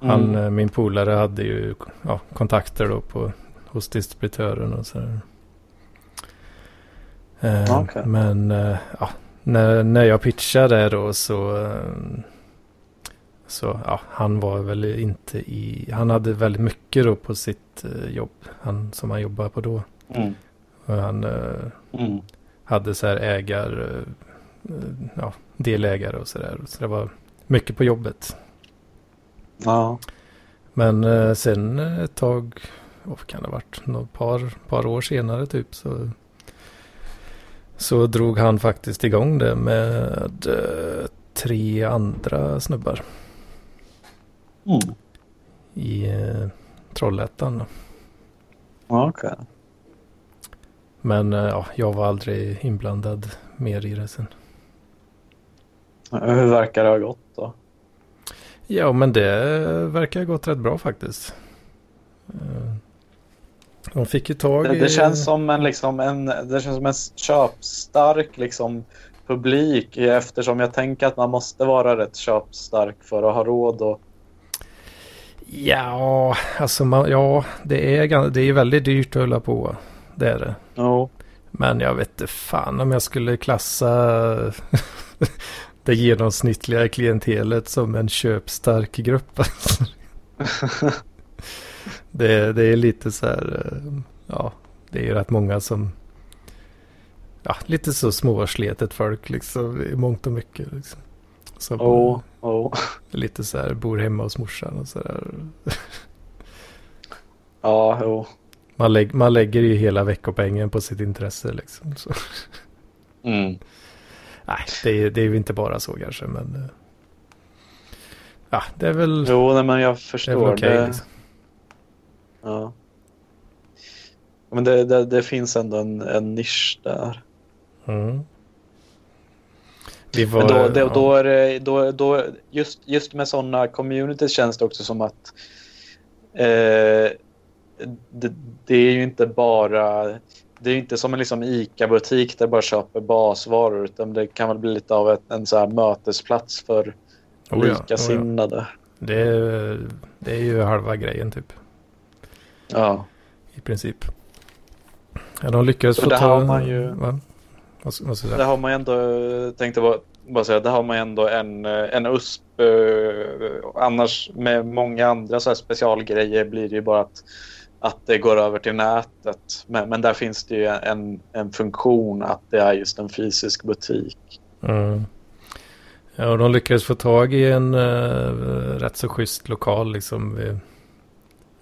Han, Mm. min polare hade ju ja, kontakter då på, hos distributören och sådär. Eh, Okej. Men eh, ja, när, när jag pitchade då så, eh, så ja, han var väl inte i, han hade väldigt mycket då på sitt eh, jobb, han som han jobbade på då. Mm. Och han eh, Mm. hade så här ägar, eh, ja, delägare och sådär. Så det var mycket på jobbet. Ja. Men eh, sen ett tag, vad kan det ha varit, några par, par år senare typ så, så drog han faktiskt igång det med tre andra snubbar Mm. i eh, Trollhättan. Okej. Men eh, ja, jag var aldrig inblandad mer i det sen. Hur verkar det ha gått då? Ja, men det verkar ha gått rätt bra faktiskt. Eh, De fick ju tag Det, i... det känns som en, liksom, en, det känns som en köpstark liksom, publik eftersom jag tänker att man måste vara rätt köpstark för att ha råd. Och, Ja, alltså man, ja, det är, det är väldigt dyrt att hålla på. Det är det. oh. Men jag vet inte fan om jag skulle klassa det genomsnittliga klientelet som en köpstark grupp. alltså. det, det är lite så här, eh, ja, det är ju rätt många som, ja, lite så småsletet folk liksom i mångt och mycket. Liksom. Som Oh, oh. lite så här bor hemma hos morsan och så där. Ja, jo. Man, lägg, man lägger ju hela veckopengen på sitt intresse liksom. Så. Mm. Nej, det är, det är ju inte bara så kanske, men... eh, Ja, det är väl, det Jo, nej, men jag förstår. okej. det, liksom. ja. Men det, det, det finns ändå en, en nisch där. mm. Var, Men då, det, ja. då är det, då, då, just, just med sådana communities känns det också som att eh, det, det är ju inte bara det är inte som en liksom ICA-butik där du bara köper basvaror utan det kan väl bli lite av ett, en så här mötesplats för Oh ja, likasinnade. oh ja. det, är, det är ju halva grejen typ. Ja. I princip. Ja, de lyckades få ta... har man ju- Va? Vad, vad jag Det har man ju ändå, tänkte bara, bara säga, det har man ju ändå en, en USP. eh, Annars med många andra så här specialgrejer blir det ju bara att, att det går över till nätet. Men, men där finns det ju en, en funktion att det är just en fysisk butik. Mm. Ja, och de lyckades få tag i en uh, rätt så schysst lokal liksom. Vid,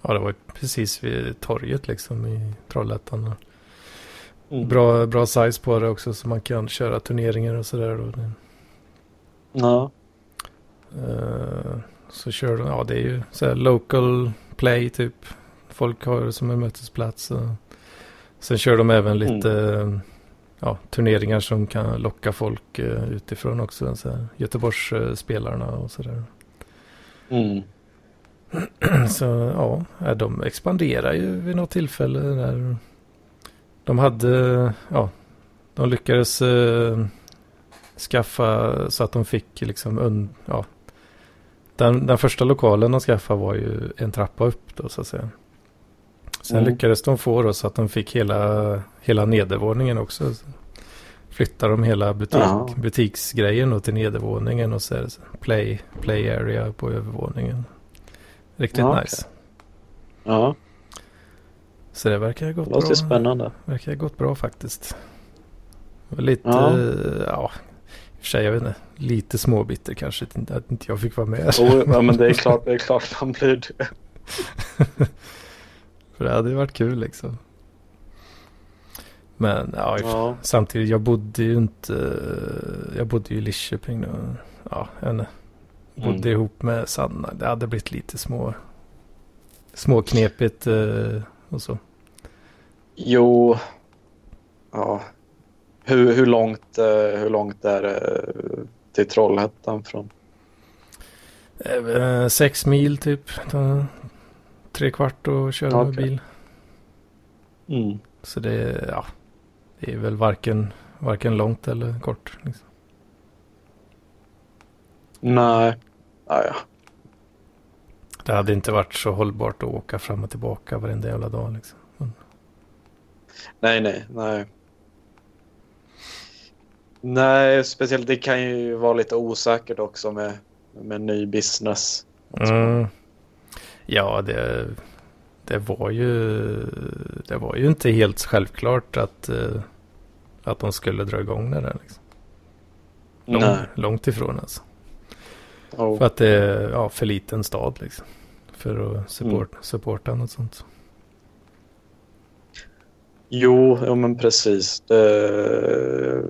ja, det var precis vid torget liksom i Trollhättan. Mm. Bra, bra size på det också så man kan köra turneringar och sådär. Ja. Eh, så kör de, ja det är ju så här local play typ. Folk har det som en mötesplats. Sen kör de även lite eh, ja, turneringar som kan locka folk eh, utifrån också. Så här, Göteborgsspelarna och sådär. Mm. Så ja, ja, de expanderar ju vid något tillfälle. Där de hade, ja, de lyckades eh, skaffa så att de fick liksom, un, ja, den, den första lokalen de skaffade var ju en trappa upp då så att säga. Sen Mm. lyckades de få då så att de fick hela, hela nedervåningen också. Flyttade de hela butik, Jaha. butiksgrejen då till nedervåningen och så så play, play area på övervåningen. Riktigt Ja, nice. Ja, Så det verkar ha gått det låter bra. spännande. Verkar ha gått bra faktiskt. Lite, Ja. ja. ja, för sig jag vet inte, lite småbitter kanske att inte jag fick vara med. Oh, ja, men det är klart, det är klart man blir det. För det hade ju varit kul liksom. Men ja, Ja. samtidigt jag bodde ju inte, jag bodde ju i Lidköping då. Ja, jag bodde Mm. ihop med Sanna. Det hade blivit lite små, småknepigt eh, och så. Jo. Ja. Hur, hur, långt, eh, hur långt är det till Trollhättan från? Eh, sex mil typ. Tre kvart och köra med Okej. bil. Mm. Så det, är- ja, det är väl varken, varken långt eller kort. Liksom. Nej. Ah, ja. Det hade inte varit så hållbart att åka fram och tillbaka varenda jävla dag. Liksom. Men, Nej, nej, nej. Nej, speciellt det kan ju vara lite osäkert också med, med ny business. mm, ja, det, det, var ju, det var ju inte helt självklart att, eh, att de skulle dra igång det där. Liksom. Lång, Nej. långt ifrån alltså. Oh. För att det är ja, för liten stad liksom. För att support, Mm. supporta något sånt. Jo, ja, men precis. Det,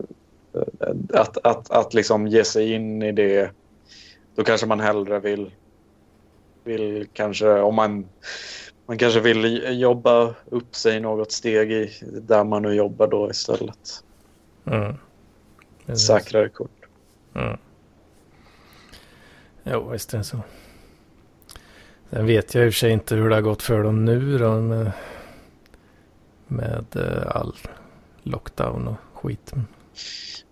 att, att, att liksom ge sig in i det, då kanske man hellre vill, vill kanske, om man, man kanske vill jobba upp sig något steg i där man nu jobbar då istället. Mm. Precis. Säkrare kort. Mm. Jo, visst är det så. Sen vet jag i och för sig inte hur det har gått för dem nu då med, med eh, all lockdown och skit.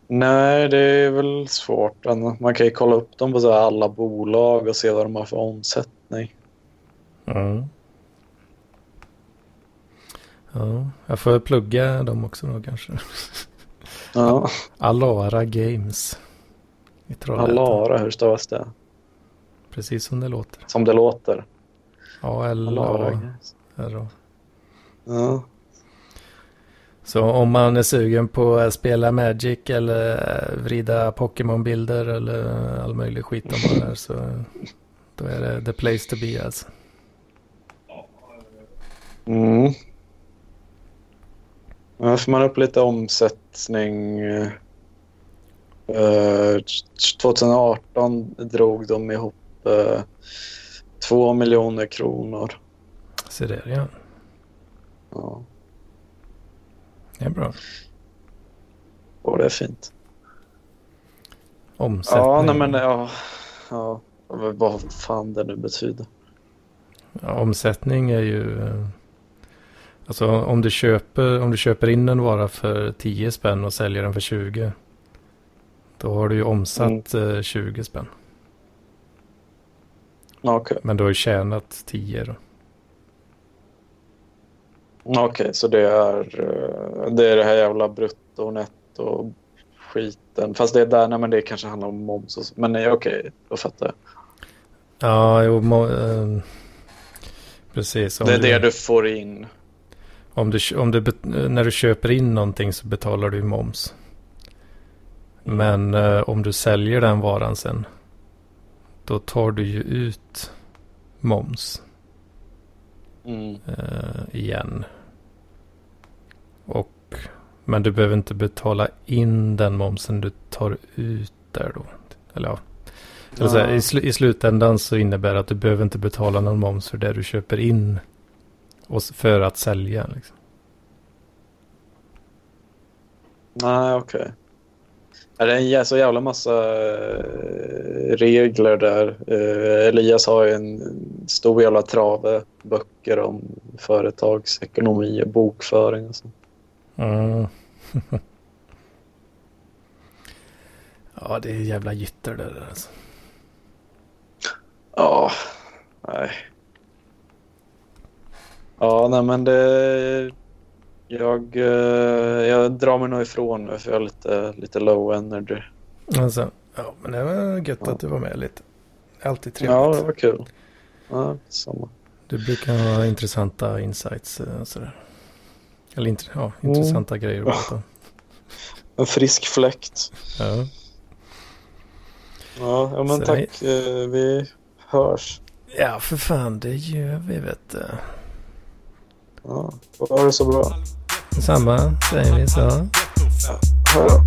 Nej, det är väl svårt. Man kan ju kolla upp dem på så alla bolag och se vad de har för omsättning. Mm. Ja, jag får plugga dem också då kanske. Ja, Alara Games. I. Alara, hur stavas det? Precis som det låter. Som det låter. Alara. A-L-A-R-A. Ja. Så om man är sugen på att spela Magic eller vrida Pokémon-bilder eller all möjlig skit de har där så då är det the place to be alltså. Mm. Får man upp lite omsättning. Eh, 2018 drog de ihop eh, 2 miljoner kronor. Så det är ja. Ja, Det är bra. och det är fint. Omsättning. Ja, nej men ja. ja. Vad fan det nu betyder. Ja, omsättning är ju... Alltså om du köper, om du köper in en vara för 10 spänn och säljer den för 20. Då har du ju omsatt mm. 20 eh, spänn. Okay. Men du har ju tjänat 10 då. Okej, okay, så det är, eh, det är det här jävla brutto, netto, skiten. Fast det är där, nej men det kanske handlar om moms och så. Men okej, okay, då fattar jag. Ja, jo, mo, eh, precis. det är du, det du får in. Om du, om du, när du köper in någonting så betalar du moms. Men eh, om du säljer den varan sen. Då tar du ju ut moms. Mm. Eh, igen. Och, men du behöver inte betala in den momsen du tar ut där då. Eller ja. Eller så här, i, sl i, slutändan så innebär det att du behöver inte betala någon moms för det du köper in. Och för att sälja liksom. Nej, okej. Okay. Är det en så jävla massa eh, regler där? Eh, Elias har ju en stor jävla trave böcker om företagsekonomi och bokföring och sånt. Ja, det är jävla gitter det där alltså. Ja, nej. Ja, nej men det... Jag, eh, jag drar mig nog ifrån nu för jag är lite, lite low energy. Alltså, ja, men det var gött ja. att du var med lite. Alltid trevligt. Ja, det var kul. Ja, samma. Du brukar ha intressanta insights och eh, sådär. Eller int ja, intressanta mm. grejer att En frisk fläkt. Ja. Ja, ja men Så tack. Vi... vi hörs. Ja, för fan, det gör vi vet du. Ja, ha det så bra. Detsamma säger vi så. Hej då.